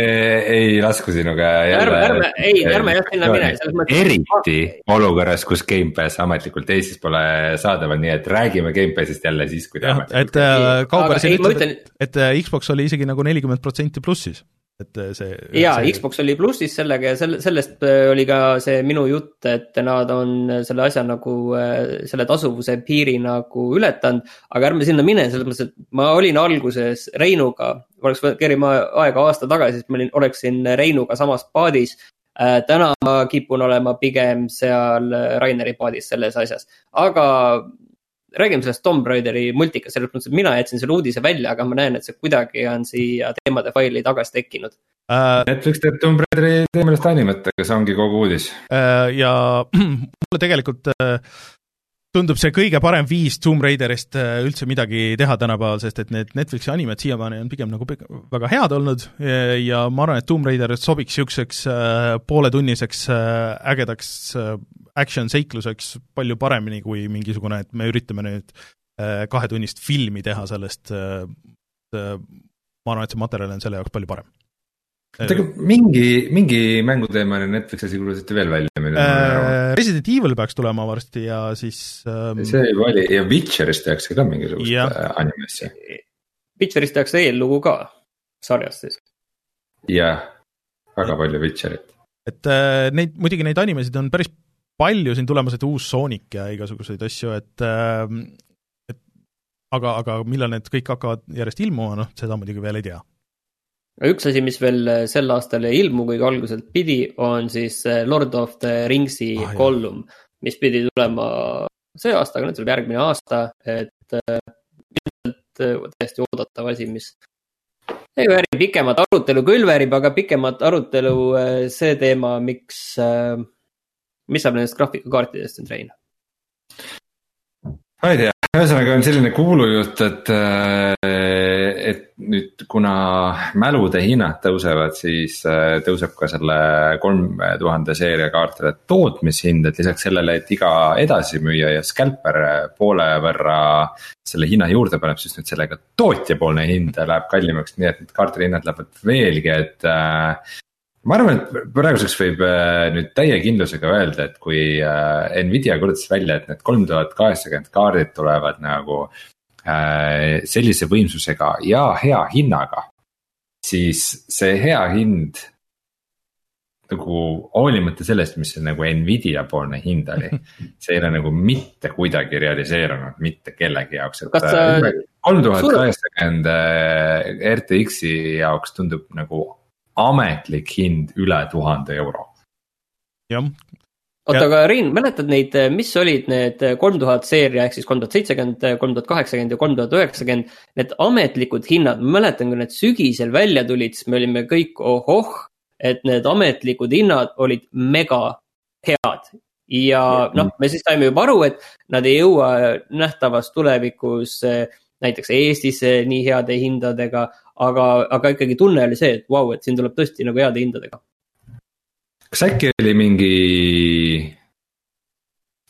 ei lasku sinuga jälle. ärme, ärme, ei, ärme jah sinna mine, selles mõttes. eriti olukorras, kus Gamepass ametlikult Eestis pole saadaval, nii et räägime Gamepassist jälle siis, kui ta ametlikult. et äh, Kauber siin ütleb, et, et äh, Xbox oli isegi nagu nelikümmend protsenti plussis et äh, see. jaa see..., Xbox oli plussis sellega ja selle, sellest äh, oli ka see minu jutt, et nad on selle asja nagu, äh, selle tasuvuse piiri nagu ületanud. aga ärme sinna mine, selles mõttes, et ma olin alguses Reinuga, oleks kerima aega aasta tagasi, siis ma olin, oleksin Reinuga samas paadis täna ma kipun olema pigem seal Raineri paadis selles asjas, aga räägime sellest Tomb Raideri multikast, selles mõttes, et mina jätsin selle uudise välja, aga ma näen, et see kuidagi on siia teemade faili tagasi tekkinud uh,. Netflix teeb Tomb Raideri teemalist animet, aga see ongi kogu uudis uh,. ja <clears throat> mulle tegelikult uh, tundub see kõige parem viis Tomb Raiderist üldse midagi teha tänapäeval, sest et need Netflixi animed siiamaani on pigem nagu väga head olnud ja ma arvan, et Tomb Raider sobiks niisuguseks äh, pooletunniseks ägedaks action seikluseks palju paremini kui mingisugune, et me üritame nüüd kahetunnist filmi teha sellest, ma arvan, et see materjal on selle jaoks palju parem oota, aga mingi, mingi mänguteemaline Netflixi asi kuulutati veel välja äh,. Resident Evil peaks tulema varsti ja siis ähm.... see juba oli ja Witcherist tehakse ka mingisugust ja. Äh, animessi. Witcherist tehakse eellugu ka, sarjast siis. jah, väga palju Witcherit. et äh, neid, muidugi neid animesid on päris palju siin tulemas, et uus Sonic ja igasuguseid asju, et äh, et aga, aga millal need kõik hakkavad järjest ilmuma, noh, seda muidugi veel ei tea. Üks asi, mis veel äh, sel aastal ei ilmu, kuigi alguselt pidi, on siis äh, Lord of the Ringsi ah, kollum, mis pidi tulema see aasta, aga nüüd tuleb järgmine aasta, et äh, ilmselt täiesti oodatav asi, mis ei vääri pikemat arutelu, küll väärib aga pikemat arutelu see teema, miks, mis saab nendest graafikakaartidest nüüd, Rein? ma ei tea, ühesõnaga on selline kuulujutt, et, äh, et nüüd kuna mälude hinnad tõusevad, siis äh, tõuseb ka selle kolm tuhande seeria kaartide tootmishind, et lisaks sellele, et iga edasimüüja ja scalper poole võrra selle hinna juurde paneb, siis nüüd sellega tootjapoolne hind läheb kallimaks, nii et need kaartide hinnad lähevad veelgi, et äh, ma arvan, et praeguseks võib äh, nüüd täie kindlusega öelda, et kui äh, Nvidia kuulutas välja, et need kolm tuhat kaheksakümmend kaardid tulevad nagu äh, sellise võimsusega ja hea hinnaga. siis see hea hind nagu hoolimata sellest, mis see nagu Nvidia poolne hind oli, <laughs> see ei ole nagu mitte kuidagi realiseerunud mitte kellegi jaoks, et. kolm tuhat kaheksakümmend RTX-i jaoks tundub nagu ametlik hind üle tuhande euro. jah. oota, aga Rein, mäletad neid, mis olid need kolm tuhat seeria ehk siis kolm tuhat seitsekümmend, kolm tuhat kaheksakümmend ja kolm tuhat üheksakümmend. Need ametlikud hinnad, ma mäletan, kui need sügisel välja tulid, siis me olime kõik ohoh, et need ametlikud hinnad olid mega head ja noh, me siis saime juba aru, et nad ei jõua nähtavas tulevikus näiteks Eestisse nii heade hindadega, aga, aga ikkagi tunne oli see, et vau wow,, et siin tuleb tõesti nagu heade hindadega. kas äkki oli mingi,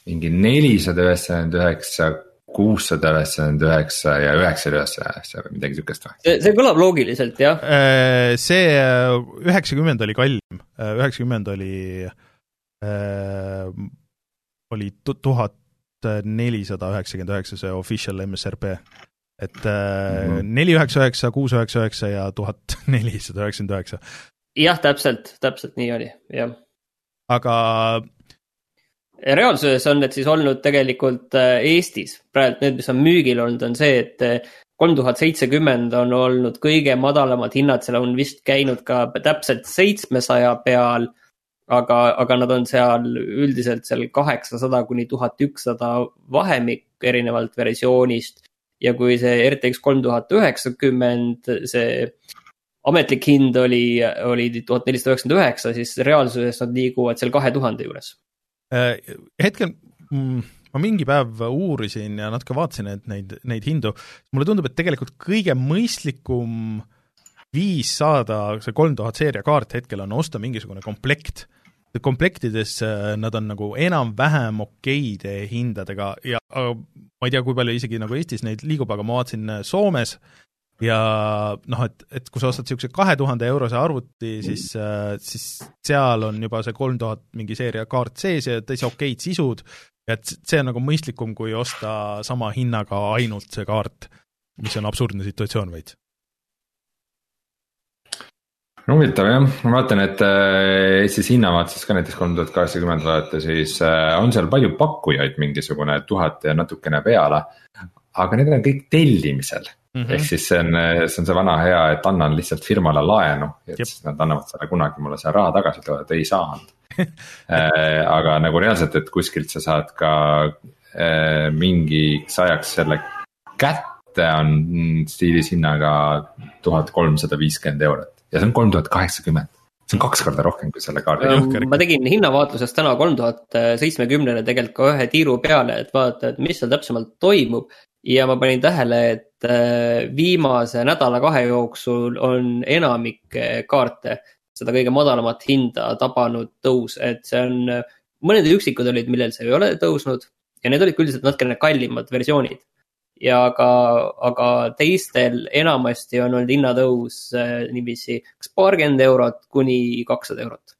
mingi nelisada üheksakümmend üheksa, kuussada üheksakümmend üheksa ja üheksasada üheksakümmend üheksa või midagi sihukest või? see, see kõlab loogiliselt, jah. Äh, see äh, üheksakümmend oli kallim, äh, üheksakümmend oli, oli tuhat nelisada üheksakümmend üheksa, see official MSRP et äh, mhm. neli üheksa üheksa, kuus üheksa üheksa ja tuhat nelisada üheksakümmend üheksa. jah, täpselt, täpselt nii oli, jah. aga. reaalsuses on need siis olnud tegelikult äh, Eestis, praegu need, mis on müügil olnud, on see, et äh, kolm tuhat seitsekümmend on olnud kõige madalamad hinnad, seal on vist käinud ka täpselt seitsmesaja peal aga, aga nad on seal üldiselt seal kaheksasada kuni tuhat ükssada vahemik erinevalt versioonist ja kui see RTX kolm tuhat üheksakümmend, see ametlik hind oli, oli tuhat nelisada üheksakümmend üheksa, siis reaalsuses nad liiguvad seal kahe tuhande juures. Äh, hetkel mm, ma mingi päev uurisin ja natuke vaatasin, et neid, neid hindu, mulle tundub, et tegelikult kõige mõistlikum viis saada see kolm tuhat seeria kaart hetkel on osta mingisugune komplekt komplektides äh, nad on nagu enam-vähem okeide hindadega ja ma ei tea, kui palju isegi nagu Eestis neid liigub, aga ma vaatasin äh, Soomes ja noh, et, et kui sa ostad niisuguse kahe tuhande eurose arvuti, siis, äh, siis seal on juba see kolm tuhat mingi seeria kaart sees ja täitsa okeid sisud, et see on nagu mõistlikum, kui osta sama hinnaga ainult see kaart, mis on absurdne situatsioon veits huvitav jah, ma vaatan, et äh, Eestis hinnavaates ka näiteks kolm tuhat kaheksakümmend vaadata, siis äh, on seal palju pakkujaid, mingisugune tuhat ja natukene peale. aga need on kõik tellimisel mm, -hmm. ehk siis see on, see on see vana hea, et annan lihtsalt firmale laenu, et Jep. siis nad annavad selle kunagi mulle selle raha tagasi, ütlevad, et ei saanud <laughs> äh, aga nagu reaalselt, et kuskilt sa saad ka mingiks ajaks selle kätte on stiilis hinnaga tuhat kolmsada viiskümmend eurot ja see on kolm tuhat kaheksakümmend see on kaks korda rohkem kui selle kaardi. ma tegin hinnavaatlusest täna kolm tuhat seitsmekümnele tegelikult ka ühe tiiru peale, et vaadata, et mis seal täpsemalt toimub. ja ma panin tähele, et äh, viimase nädala-kahe jooksul on enamik kaarte seda kõige madalamat hinda tabanud tõus, et see on, mõned üksikud olid, millel see ei ole tõusnud ja need olid üldiselt natukene kallimad versioonid ja aga, aga teistel enamasti on olnud hinnatõus äh, niiviisi kas paarkümmend eurot kuni kakssada eurot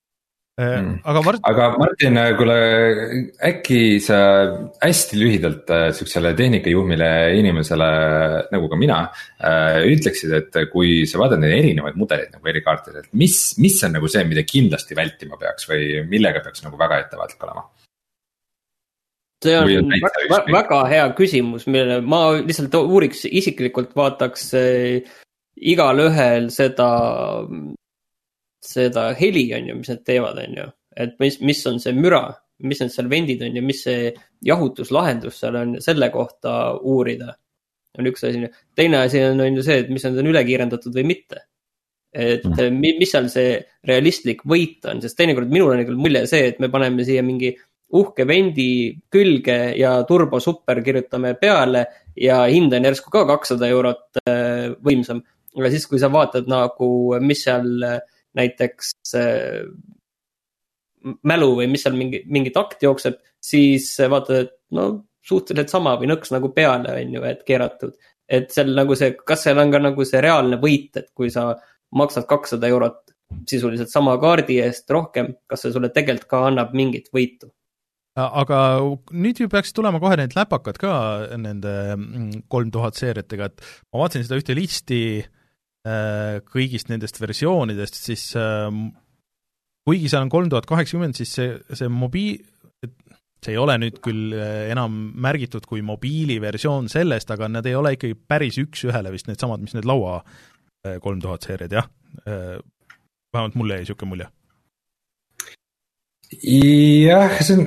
Mm. aga Mart-. aga Martin, kuule äkki sa hästi lühidalt äh, sihukesele tehnikajuhmile inimesele nagu ka mina äh,. ütleksid, et kui sa vaatad neid erinevaid mudeleid nagu eri kaartidelt, mis, mis on nagu see, mida kindlasti vältima peaks või millega peaks nagu väga ettevaatlik olema? See on, väga, väga hea küsimus, millele ma lihtsalt uuriks isiklikult, vaataks äh, igalühel seda, seda heli on ju, mis nad teevad, on ju. et mis, mis on see müra, mis need seal vendid on ja mis see jahutuslahendus seal on, selle kohta uurida. on üks asi, teine asi on, on ju see, et mis nad on üle kiirendatud või mitte et mm. mis seal see realistlik võit on, sest teinekord minul on küll mulje see, et me paneme siia mingi uhke vendi külge ja turbo super kirjutame peale ja hind on järsku ka kakssada eurot äh, võimsam. aga siis, kui sa vaatad nagu, mis seal äh, näiteks äh, mälu või mis seal mingi, mingi takt jookseb, siis vaatad, et no suhteliselt sama või nõks nagu peale, on ju, et keeratud. et seal nagu see, kas seal on ka nagu see reaalne võit, et kui sa maksad kakssada eurot sisuliselt sama kaardi eest rohkem, kas see sulle tegelikult ka annab mingit võitu? Aga nüüd ju peaks tulema kohe need läpakad ka nende mm, kolm tuhat seeriatega, et ma vaatasin seda ühte listi äh, kõigist nendest versioonidest, siis äh, kuigi seal on kolm tuhat kaheksakümmend, siis see, see mobiil, see ei ole nüüd küll äh, enam märgitud kui mobiiliversioon sellest, aga nad ei ole ikkagi päris üks-ühele vist needsamad, mis need laua äh, kolm tuhat seeriad, jah. vähemalt mulle jäi niisugune mulje. jah, see on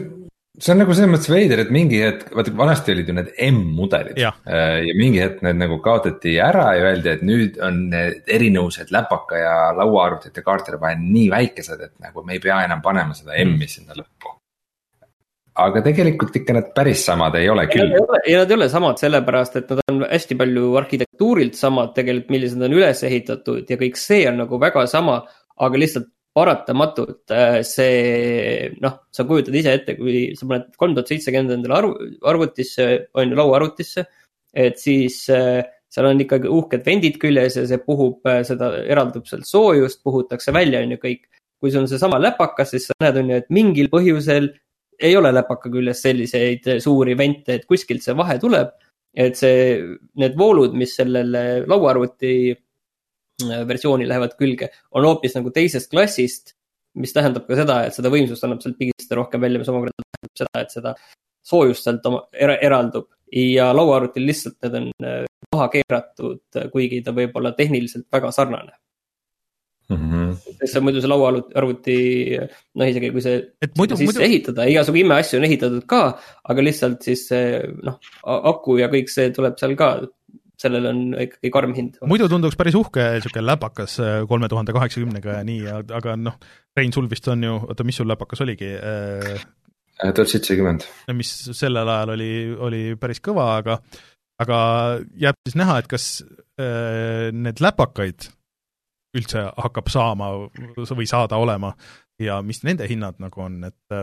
see on nagu selles mõttes veider, et mingi hetk, vaata vanasti olid ju need M-mudelid ja. Äh, ja mingi hetk need nagu kaotati ära ja öeldi, et nüüd on need erinevused läpaka ja lauaarvutite kaartide vahel nii väikesed, et nagu me ei pea enam panema seda M-i mm. sinna lõppu. aga tegelikult ikka nad päris samad ei ole küll. ja nad ei ole samad sellepärast, et nad on hästi palju arhitektuurilt samad tegelikult, millised on üles ehitatud ja kõik see on nagu väga sama aga lihtsalt paratamatult äh, see, noh, sa kujutad ise ette, kui sa paned kolm tuhat seitsekümmend endale arv, arvutisse, on ju, lauaarvutisse. et siis äh, seal on ikkagi uhked vendid küljes ja see puhub, äh, seda eraldub sealt soojust, puhutakse välja, on ju kõik. kui sul on seesama läpakas, siis sa näed, on ju, et mingil põhjusel ei ole läpaka küljes selliseid suuri vente, et kuskilt see vahe tuleb. et see, need voolud, mis sellele lauaarvuti versiooni lähevad külge, on hoopis nagu teisest klassist. mis tähendab ka seda, et seda võimsust annab sealt pigistada rohkem välja, mis omakorda tähendab seda, et seda soojust sealt oma, er, eraldub. ja lauaarvutil lihtsalt need on äh, maha keeratud, kuigi ta võib olla tehniliselt väga sarnane mm. -hmm. sest muidu see lauaarvuti, noh isegi kui see muidu, sisse muidu... ehitada, igasugu imeasju on ehitatud ka, aga lihtsalt siis see noh, aku ja kõik see tuleb seal ka sellel on ikkagi karm hind. muidu tunduks päris uhke niisugune läpakas äh, kolme tuhande kaheksakümnega ja nii, aga noh, Rein, sul vist on ju, oota, mis sul läpakas oligi? Äh, äh, tuhat seitsekümmend. mis sellel ajal oli, oli päris kõva, aga aga jääb siis näha, et kas äh, need läpakaid üldse hakkab saama või saada olema ja mis nende hinnad nagu on, et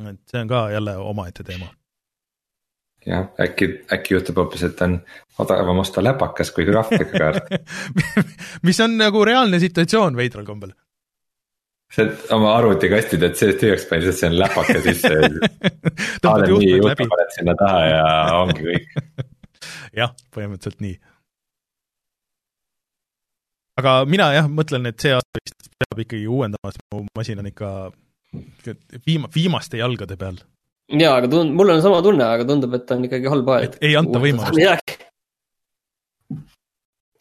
et see on ka jälle omaette teema jah, äkki, äkki juhtub hoopis, et on odavam osta läpakas kui graafikakaart. <laughs> Mis on nagu reaalne situatsioon veidral kombel. sa oma arvutikasti teed seest tühjaks paned, lihtsalt see on läpaka sisse. <laughs> HDMI juhtme paned sinna taha ja ongi kõik. <laughs> Jah, põhimõtteliselt nii. aga mina jah, mõtlen, et see aasta vist peab ikkagi uuendama, sest mu masin on ikka viima-, viimaste jalgade peal jaa, aga tund-, mul on sama tunne, aga tundub, et on ikkagi halb aeg. ei anta võimalust.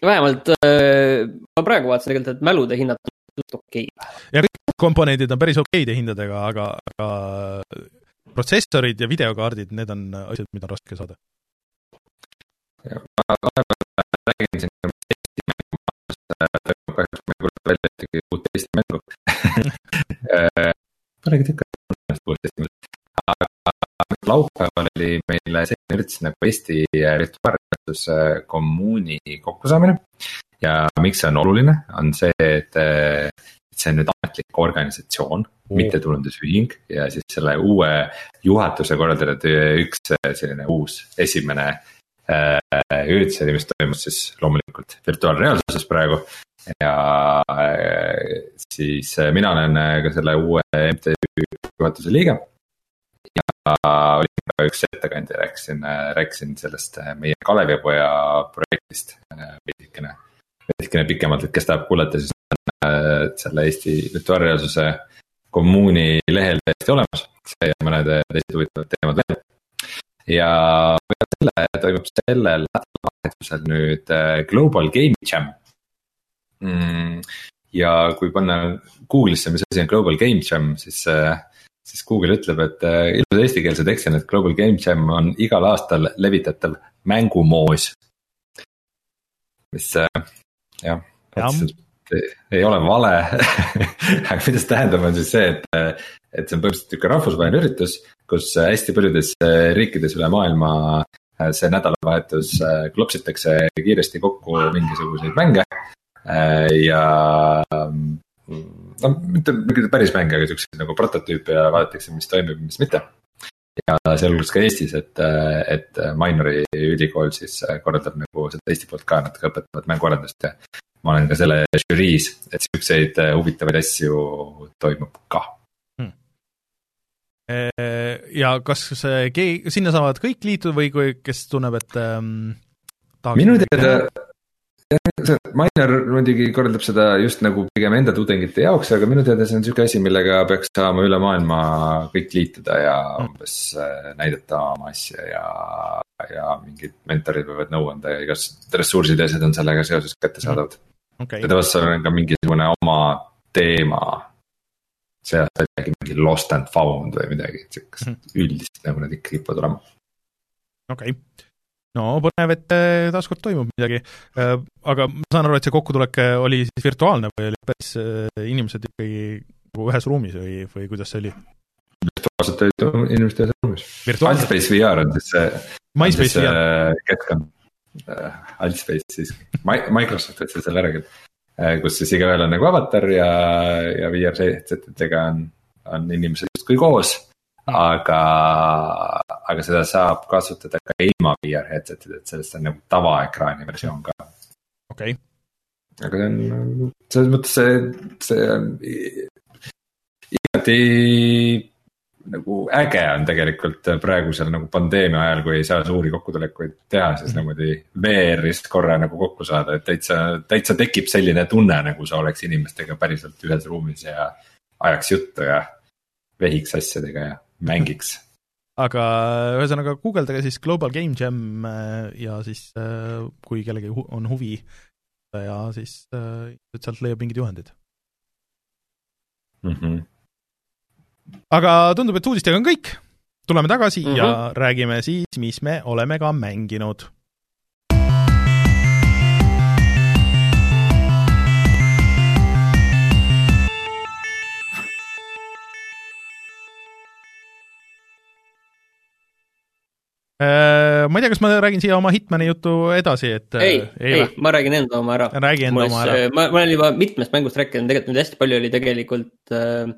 vähemalt äh, ma praegu vaatasin tegelikult, et mälude hinnad on okei okay.. ja kõik komponendid on päris okeide hindadega, aga, aga protsessorid ja videokaardid, need on asjad, mida on raske saada. ma vahepeal räägin siin toimub kahjuks, ma ei kuuluta välja ühtegi uut Eesti mängu Polegi tükk aega ennast uut Eesti mängu, aga laupäeval oli meil selline üritus nagu Eesti virtuaalreaalsuse kommuuni kokkusaamine. ja miks see on oluline, on see, et see on nüüd ametlik organisatsioon oh., mittetulundusühing ja siis selle uue juhatuse korraldatud üks selline uus esimene äh, üritus oli, mis toimus siis loomulikult virtuaalreaalsuses praegu. ja äh, siis äh, mina olen äh, ka selle uue MTÜ juhatuse liige. ja olin ka üks ettekandja, rääkisin, äh, rääkisin sellest meie Kalevipoja projektist veidikene veidikene pikemalt, et kes tahab kuulata, siis on selle Eesti virtuaalreaalsuse kommuuni lehel täiesti olemas, see ja mõned teised huvitavad teemad veel. ja peale selle toimub sellel nädalavahetusel nüüd äh, Global Game Jam mm,. ja kui panna Google'isse, mis asi on Global Game Jam, siis äh, siis Google ütleb, et äh, ilus eestikeelse tekstina, et Global Game Jam on igal aastal levitatav mängumoos. mis jah ja., ei ole vale <laughs> aga mida see tähendab, on siis see, et, et see on põhimõtteliselt nihuke rahvusvaheline üritus, kus hästi paljudes riikides üle maailma see nädalavahetus klopsitakse kiiresti kokku mingisuguseid mänge. ja no mitte päris mänge, aga siukseid nagu prototüüpe ja vaadatakse, mis toimib, mis mitte ja sealhulgas ka Eestis, et, et Minori ülikool siis korraldab nagu seda Eesti poolt ka natuke õpetavat mänguarendust ja. ma olen ka selle žüriis, et siukseid huvitavaid asju toimub ka hmm.. ja kas see, sinna saavad kõik liituda või kui, kes tunneb, et ähm,. minu teada see Mainer muidugi korraldab seda just nagu pigem enda tudengite jaoks, aga minu teada see on sihuke asi, millega peaks saama üle maailma kõik liituda ja mm. umbes äh, näidata oma asja ja. ja mingid mentorid võivad nõu anda ja igasugused ressursid ja asjad on sellega seoses kättesaadavad mm.. Okay. ja tavaliselt on ka mingisugune oma teema. see aasta oli äkki mingi lost and found või midagi, sihukest mm. üldist nagu nad ikka kipuvad olema. okei okay no põnev, et äh, taaskord toimub midagi. Äh, aga ma saan aru, et see kokkutulek äh, oli siis virtuaalne või olid päris inimesed ikkagi nagu ühes ruumis või, või kuidas see oli? virtuaalselt olid inimesed ühes ruumis. Altspace VR on siis see. MySpace VR. keskkond, Altspace siis, Microsoft võttis selle ära küll. kus siis igaühel on nagu avatar ja, ja VR headset'idega on, on inimesed justkui koos aga, aga seda saab kasutada ka ilma VR headset'id, et sellest on nagu tavaekraani versioon ka. okei okay.. aga see on, selles mõttes see, see on igati nagu äge on tegelikult praegusel nagu pandeemia ajal, kui ei saa suuri kokkutulekuid teha, siis mm -hmm. niimoodi VR-ist korra nagu kokku saada, et täitsa, täitsa tekib selline tunne, nagu sa oleks inimestega päriselt ühes ruumis ja ajaks juttu ja vehiks asjadega ja mängiks. aga ühesõnaga guugeldage siis Global Game Jam äh, ja siis äh, kui kellelgi on huvi ja siis äh, sealt leiab mingid juhendid mm. -hmm. aga tundub, et uudistega on kõik, tuleme tagasi mm -hmm. ja räägime siis, mis me oleme ka mänginud ma ei tea, kas ma räägin siia oma Hitmani jutu edasi, et äh, ei, ei, ei, ma räägin enda oma ära. räägi enda oma ära. ma, ma olen juba mitmest mängust rääkinud, tegelikult nüüd hästi palju oli tegelikult äh,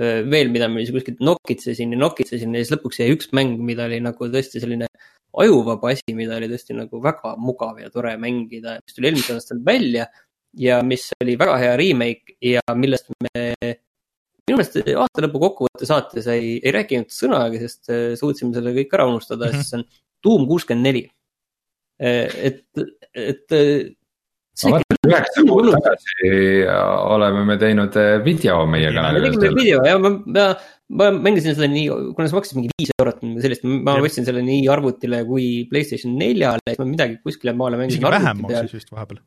äh veel, mida ma siis kuskilt nokitsesin ja nokitsesin ja siis lõpuks jäi üks mäng, mida oli nagu tõesti selline ajuvaba asi, mida oli tõesti nagu väga mugav ja tore mängida, mis tuli eelmisel aastal välja ja mis oli väga hea remake ja millest me minu meelest aasta lõpu kokkuvõtte saates ei, ei rääkinud sõnagi, sest äh, suutsime selle kõik ära unustada mm, -hmm. sest see on Doom kuuskümmend neli. Äh, et, et. Ma vaatan, üheksa kuud tagasi oleme me teinud video meie kanalil. me tegime video ja ma, ma, ma mängisin seda nii, kuna see maksis mingi viis eurot või sellist, ma võtsin selle nii arvutile kui Playstation neljale, siis ma midagi kuskile maale mängisin. isegi vähem maksis vist vahepeal.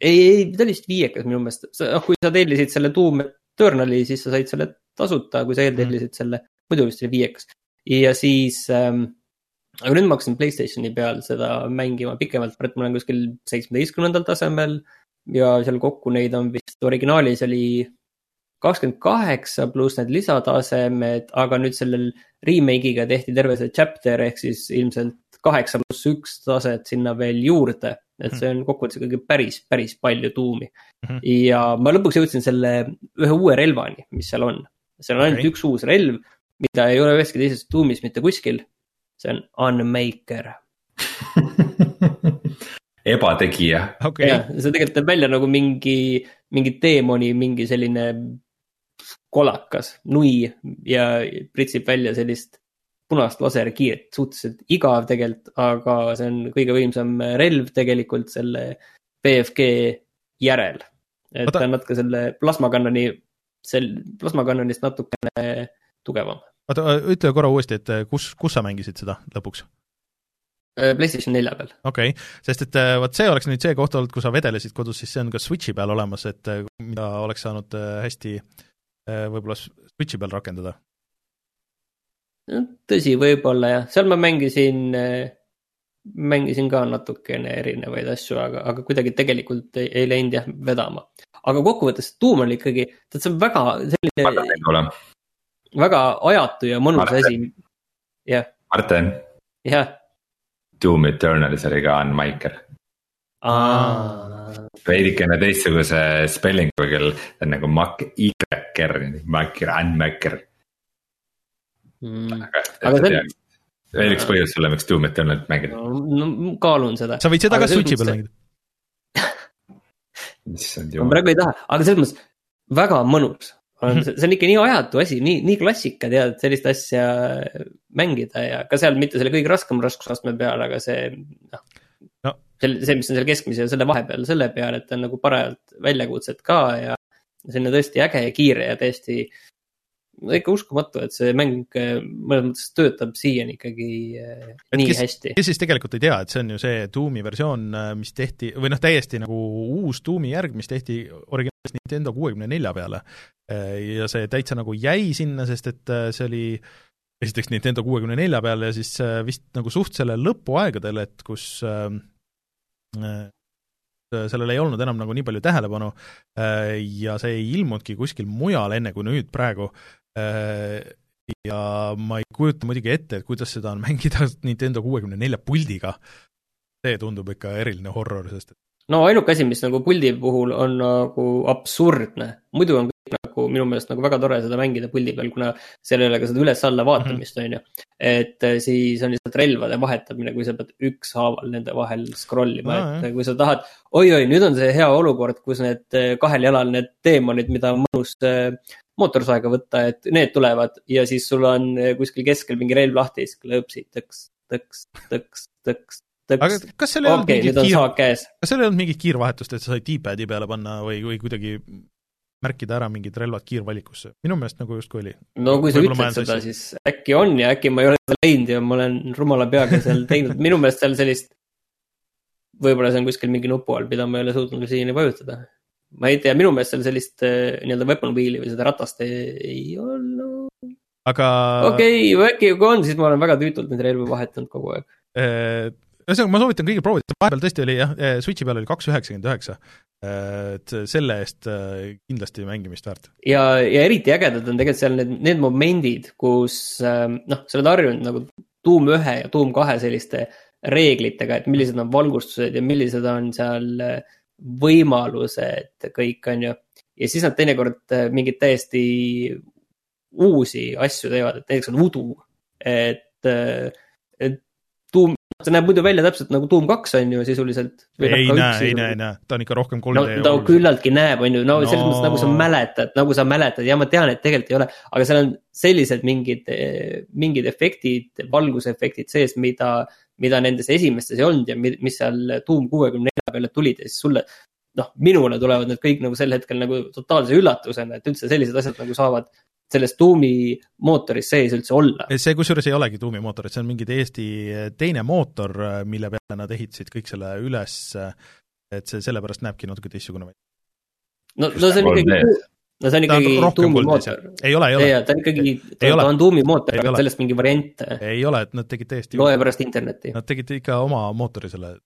ei, ei, ta oli vist viiekas minu meelest, noh kui sa tellisid selle Doom Eternali, siis sa said selle tasuta, kui sa eeltellisid mm. selle, muidu vist oli viiekas. ja siis ähm,, aga nüüd ma hakkasin Playstationi peal seda mängima pikemalt, praegu ma olen kuskil seitsmeteistkümnendal tasemel. ja seal kokku neid on vist originaalis oli kakskümmend kaheksa pluss need lisatasemed, aga nüüd sellel remake'iga tehti terve see chapter ehk siis ilmselt kaheksa pluss üks taset sinna veel juurde. Et see on kokkuvõttes ikkagi päris, päris palju tuumi mm. -hmm. ja ma lõpuks jõudsin selle ühe uue relvani, mis seal on. seal on ainult okay. üks uus relv, mida ei ole üheski teises tuumis mitte kuskil. see on Unmaker <laughs> ebategija okay.. jah, see tegelikult näeb välja nagu mingi, mingi teemoni mingi selline kolakas, nui ja pritsib välja sellist punast laserkiiret, suhteliselt igav tegelikult, aga see on kõige võimsam relv tegelikult selle BFG järel. et Oota. ta on natuke selle plasmakannoni, sel-, plasmakannonist natukene tugevam. oota, ütle korra uuesti, et kus, kus sa mängisid seda lõpuks? Äh, PlayStation nelja peal. okei okay., sest et äh, vot see oleks nüüd see koht olnud, kui sa vedelesid kodus, siis see on ka Switchi peal olemas, et äh, mida oleks saanud hästi võib-olla Switchi peal rakendada. Tõsi, võib-olla jah, seal ma mängisin, äh, mängisin ka natukene erinevaid asju, aga, aga kuidagi tegelikult ei, ei läinud jah vedama. aga kokkuvõttes tuum on ikkagi, tead, see on väga selline. väga ajatu ja mõnus asi. jah. Marten. jah. Doom Eternalis oli ka Unmaker. aa veidikene teistsuguse spellinguga küll, ta on nagu Mac, Y-ker, Macer, Unmaker mm.. aga see on. veel üks põhjus sulle, miks Doom Eternal'it mängida. no kaalun seda. sa võid seda ka Switch'i peal mängida. issand jumal. ma praegu ei taha, aga selles mõttes väga mõnus on, see on ikka nii ajatu asi, nii, nii klassika tead, sellist asja mängida ja ka seal mitte selle kõige raskema raskusastme peal, aga see noh selle, see, mis on seal keskmise ja selle vahepeal, selle peal, et on nagu parajalt väljakutsed ka ja selline tõesti äge ja kiire ja täiesti no ikka uskumatu, et see mäng äh, mõnes mõttes töötab siiani ikkagi äh, et nii kes, hästi. kes siis tegelikult ei tea, et see on ju see Doomi versioon, äh, mis tehti, või noh, täiesti nagu uus Doomi järg, mis tehti originaalselt Nintendo kuuekümne nelja peale. ja see täitsa nagu jäi sinna, sest et see oli esiteks Nintendo kuuekümne nelja peal ja siis vist nagu suht selle lõpuaegadel, et kus Äh, sellel ei olnud enam nagu nii palju tähelepanu äh, ja see ei ilmunudki kuskil mujal, enne kui nüüd praegu. Äh, ja ma ei kujuta muidugi ette, et kuidas seda on <laughs> mängida Nintendo kuuekümne nelja puldiga. see tundub ikka eriline horror, sest et no ainuke asi, mis nagu puldi puhul on nagu absurdne, muidu on nagu minu meelest nagu väga tore seda mängida puldi peal, kuna seal ei ole ka seda üles-alla vaatamist mm, -hmm. on ju. et eh, siis on lihtsalt relvade vahetamine, kui sa pead ükshaaval nende vahel scroll ima no,, et jah. kui sa tahad oi,. oi-oi, nüüd on see hea olukord, kus need kahel jalal need teemonid, mida on mõnus mootorsaega võtta, et need tulevad ja siis sul on kuskil keskel mingi relv lahti, siis klõpsid tõks, tõks, tõks, tõks, aga kas seal ei olnud okay, mingit kiir, kas seal ei olnud mingit kiirvahetust, et sa said D-pad'i peale panna või, või kuidagi märkida ära mingid relvad kiirvalikusse, minu meelest nagu justkui oli. no kui sa ütled seda, siis äkki on ja äkki ma ei ole seda leidnud ja ma olen rumala peaga seal teinud, minu meelest seal sellist. võib-olla see on kuskil mingi nupu all, mida ma ei ole suutnud siiani vajutada. Ma ei tea, minu meelest seal sellist äh, nii-öelda weapon wheel'i või seda ratast ei, ei olnud. aga. okei okay,, äkki kui on, siis ma olen väga tüütult neid relvi vahetanud kogu aeg äh, ühesõnaga, ma soovitan kõigil proovida, vahepeal tõesti oli jah, eh, Switchi peal oli kaks üheksakümmend üheksa. Et selle eest kindlasti mängimist väärt. ja, ja eriti ägedad on tegelikult seal need, need momendid, kus noh, sa oled harjunud nagu tuum ühe ja tuum kahe selliste reeglitega, et millised on valgustused ja millised on seal võimalused kõik, on ju. ja siis nad teinekord mingeid täiesti uusi asju teevad, et näiteks on udu, et, et tuum, see näeb muidu välja täpselt nagu Doom kaks on ju sisuliselt. ei näe, ei näe, ei näe, ta on ikka rohkem 3D. no ta küllaltki näeb, on ju, no selles mõttes nagu sa mäletad, nagu sa mäletad ja ma tean, et tegelikult ei ole, aga seal on sellised mingid, mingid efektid, valgusefektid sees, mida, mida nendes esimestes ei olnud ja mis seal Doom kuuekümne nelja peale tulid ja siis sulle noh, minule tulevad need kõik nagu sel hetkel nagu totaalse üllatusena, et üldse sellised asjad nagu saavad selles tuumi mootoris sees üldse olla. see kusjuures ei olegi tuumi mootor, et see on mingi täiesti teine mootor, mille peale nad ehitasid kõik selle üles, et see sellepärast näebki natuke teistsugune välja. no, no see on ikkagi, no see on ikkagi Doom'i mootor. ei ole, ei ole. ta on ikkagi, ta on Doom'i mootor, aga sellest mingi variant. ei ole, et nad tegid täiesti. loe pärast internetti. Nad tegid ikka oma mootori selle.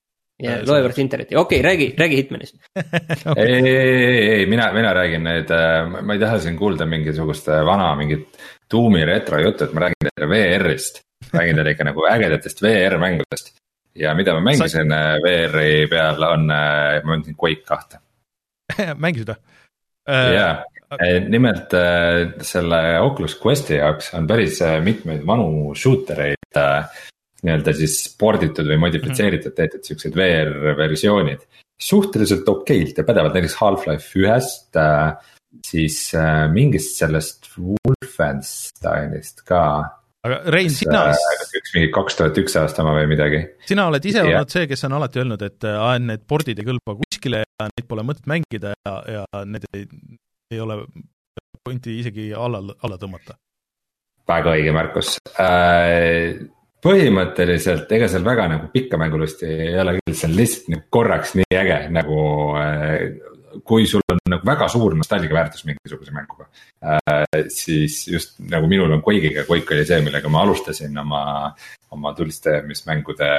ja loe pärast internetti, okei okay,, räägi, räägi Hitmanist <laughs> okay.. ei, ei, ei, ei, mina, mina räägin nüüd, äh, ma ei taha siin kuulda mingisugust äh, vana mingit Doom'i retro juttu, et ma räägin teile VR-ist. räägin teile ikka nagu ägedatest VR mängudest ja mida ma mängisin Sa... Äh, VR-i peal on, ma mängisin Quake kahte <laughs> mängisid või? jaa, nimelt äh, selle Oculus Questi jaoks on päris äh, mitmeid vanu shooter eid nii-öelda siis sporditud või modifitseeritud mm. tehtud siuksed VR versioonid. suhteliselt okeilt ja pädevad, näiteks Half-Life ühest, siis mingist sellest Wolfensteinist ka aga Rein, sina. üks mingi kaks tuhat üks aasta oma või midagi. sina oled ise yeah. olnud see, kes on alati öelnud, et aa, need pordid ei kõlba kuskile ja neid pole mõtet mängida ja, ja need ei, ei ole pointi isegi alla, alla tõmmata. väga õige märkus äh, põhimõtteliselt ega seal väga nagu pikka mängulusti ei ole küll, see on lihtsalt nagu korraks nii äge nagu äh, kui sul on nagu väga suur nostalgia väärtus mingisuguse mänguga äh,. siis just nagu minul on Quake'iga, Quake oli see, millega ma alustasin oma, oma tulistamismängude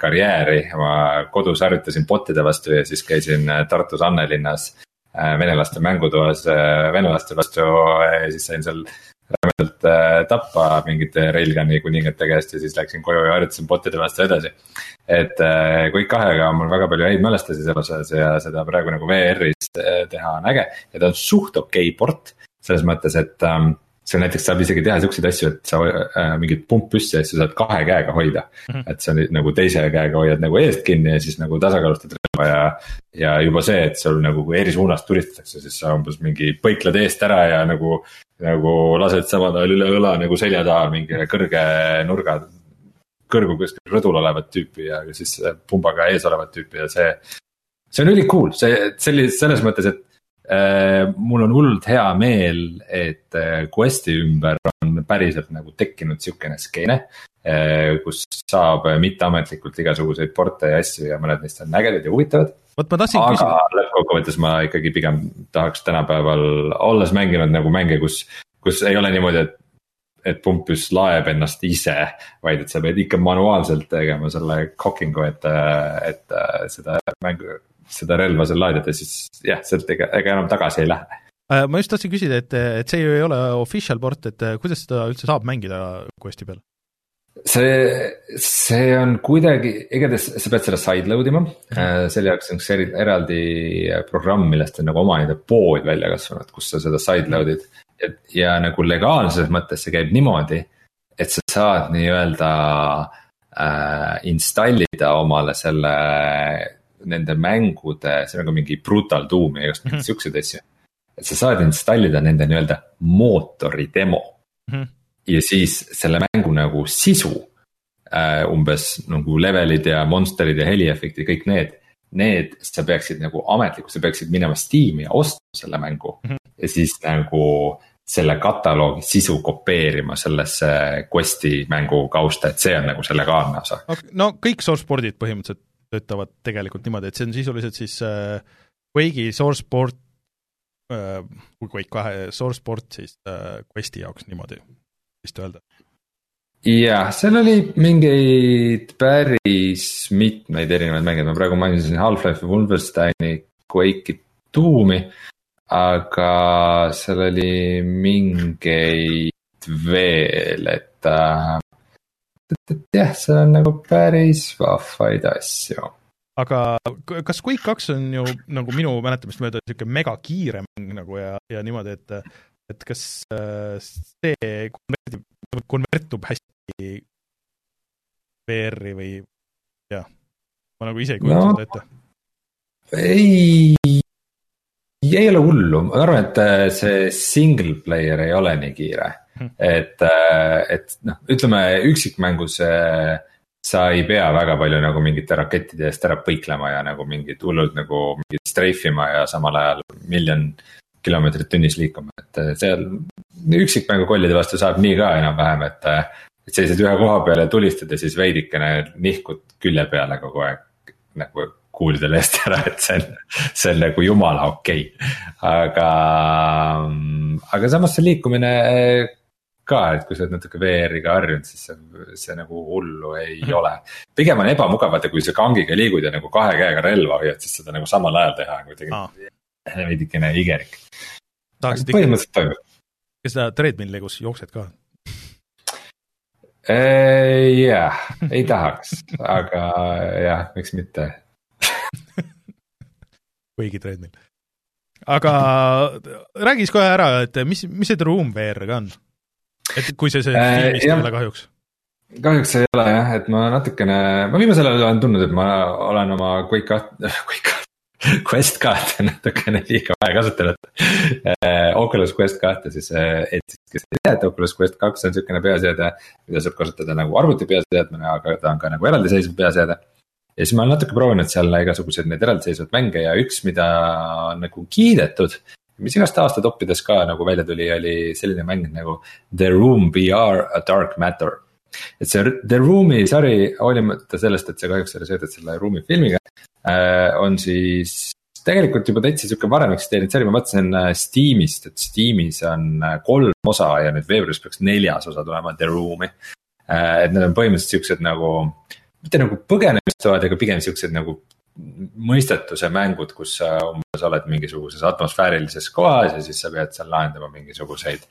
karjääri. ma kodus harjutasin bot'ide vastu ja siis käisin Tartus Annelinnas äh, venelaste mängutoas äh, venelaste vastu ja siis sain seal rämedalt äh, tappa mingite Railgun'i kuningate käest ja siis läksin koju ja harjutasin bot'ide vastu edasi. et äh, Quake kahega on mul väga palju häid mälestusi selles osas ja seda praegu nagu VR-is äh, teha on äge ja ta on suht okei okay port. selles mõttes, et ähm, seal näiteks saab isegi teha siukseid asju, et sa äh, mingit pumppüssi asju saad kahe käega hoida mm. -hmm. et sa nüüd nagu teise käega hoiad nagu eest kinni ja siis nagu tasakaalustad relva ja. ja juba see, et sul nagu kui eri suunast tulistatakse, siis sa umbes mingi põikled eest ära ja nagu nagu lased samal ajal üle õla nagu selja taha mingile kõrge nurga, kõrgu kuskil rõdul olevat tüüpi ja siis pumbaga ees olevat tüüpi ja see. see on üli cool, see, sellis-, selles mõttes, et mul on hullult hea meel, et äh, Questi ümber on päriselt nagu tekkinud sihukene skeene äh,. kus saab mitteametlikult igasuguseid porte ja asju ja mõned neist on ägedad ja huvitavad vot ma tahtsin aga küsida. lõppkokkuvõttes ma ikkagi pigem tahaks tänapäeval, olles mänginud nagu mänge, kus, kus ei ole niimoodi, et. et pumpus laeb ennast ise, vaid et sa pead ikka manuaalselt tegema selle cocking'u, et, et seda mängu, seda relva seal laadida, siis jah, sealt ega, ega enam tagasi ei lähe äh, ma just tahtsin küsida, et, et see ju ei ole official port, et kuidas seda üldse saab mängida Questi peal? see, see on kuidagi, igatahes sa pead selle sideload ima mm, -hmm. selle jaoks on üks eri, eraldi programm, millest on nagu omaette pood välja kasvanud, kus sa seda sideload'id. et ja nagu legaalses mõttes see käib niimoodi, et sa saad nii-öelda äh, install ida omale selle, nende mängude, see on nagu mingi Brutal Doom ja igast mingeid -hmm. siukseid asju. et sa saad install ida nende nii-öelda mootori demo mm. -hmm ja siis selle mängu nagu sisu äh,. umbes nagu levelid ja monster'id ja heliefektid, kõik need. Need sa peaksid nagu ametlikult, sa peaksid minema Steam'i ja ostma selle mängu mm. -hmm. ja siis nagu selle kataloogi sisu kopeerima sellesse Questi mängu kausta, et see on nagu selle legaalne osa no kõik source-board'id põhimõtteliselt töötavad tegelikult niimoodi, et see on sisuliselt siis äh, Quake'i source-board äh,, kui Quake kahe source-board siis äh, Questi jaoks niimoodi vist öelda. jah, seal oli mingeid päris mitmeid erinevaid mänge, ma praegu mainisin Half-Life'i, Wolfensteini, Quake'i, Doom'i. aga seal oli mingeid veel, et äh,, et, jah, seal on nagu päris vahvaid asju aga kas Quake kaks on ju nagu minu mäletamist mööda niisugune megakiire mäng nagu ja, ja niimoodi, et et kas äh, see konvertib, konvertub hästi VR-i või jah, ma nagu ise ei kujuta no, seda ette. ei, ei ole hullu, ma arvan, et äh, see single player ei ole nii kiire. Et, äh, et noh, ütleme üksikmängus sa ei pea väga palju nagu mingite rakettide eest ära põiklema ja nagu mingid hullult nagu mingid streifima ja samal ajal miljon kilomeetrit tunnis liikuma, et seal üksikmängu kollide vastu saab nii ka enam-vähem, et. et seisad ühe koha peal ja tulistad ja siis veidikene nihkud külje peale kogu aeg nagu kuulide eest ära, et see on, see on nagu jumala okei okay.. aga, aga samas see liikumine ka, et kui sa oled natuke VR-iga harjunud, siis see, see nagu hullu ei mm -hmm. ole. pigem on ebamugav, vaata kui sa kangiga liigud ja nagu kahe käega relva hoiad, siis seda nagu samal ajal teha on kuidagi ah. <laughs> veidikene igerik. põhimõtteliselt toimub. kas sa treadmill'i, kus jooksed ka? jah, ei tahaks, aga jah, miks mitte <laughs> kuigi treadmill. aga räägi siis kohe ära, et mis, mis see Room VR-ga on? Et kui see, see äh, filmist ei ole kahjuks? kahjuks ei ole jah, et ma natukene, ma viimasel ajal olen tundnud, et ma olen oma Quake kaht-, <laughs> Quake Quest kahte natukene liiga vähe kasutanud äh,. Oculus Quest kahte siis, äh, et siis kes ei tea, et Oculus Quest kaks on sihukene peaseade, mida saab kasutada nagu arvuti peaseadmena, aga ta on ka nagu eraldiseisev peaseade. ja siis ma olen natuke proovinud seal igasuguseid neid eraldiseisvaid mänge ja üks, mida on nagu kiidetud mis igast aasta toppides ka nagu välja tuli, oli selline mäng nagu The Room VR A Dark Matter. et see The Room'i sari, hoolimata sellest, et see kahjuks oli seotud selle Room'i filmiga äh,, on siis tegelikult juba täitsa sihuke varem eksisteerinud sari, ma vaatasin äh, Steamist, et Steamis on äh, kolm osa ja nüüd veebruaris peaks neljas osa tulema The Room'i et need on põhimõtteliselt siuksed nagu, mitte nagu põgenemistoad, aga pigem siuksed nagu mõistetuse mängud, kus sa umbes oled mingisuguses atmosfäärilises kohas ja siis sa pead seal lahendama mingisuguseid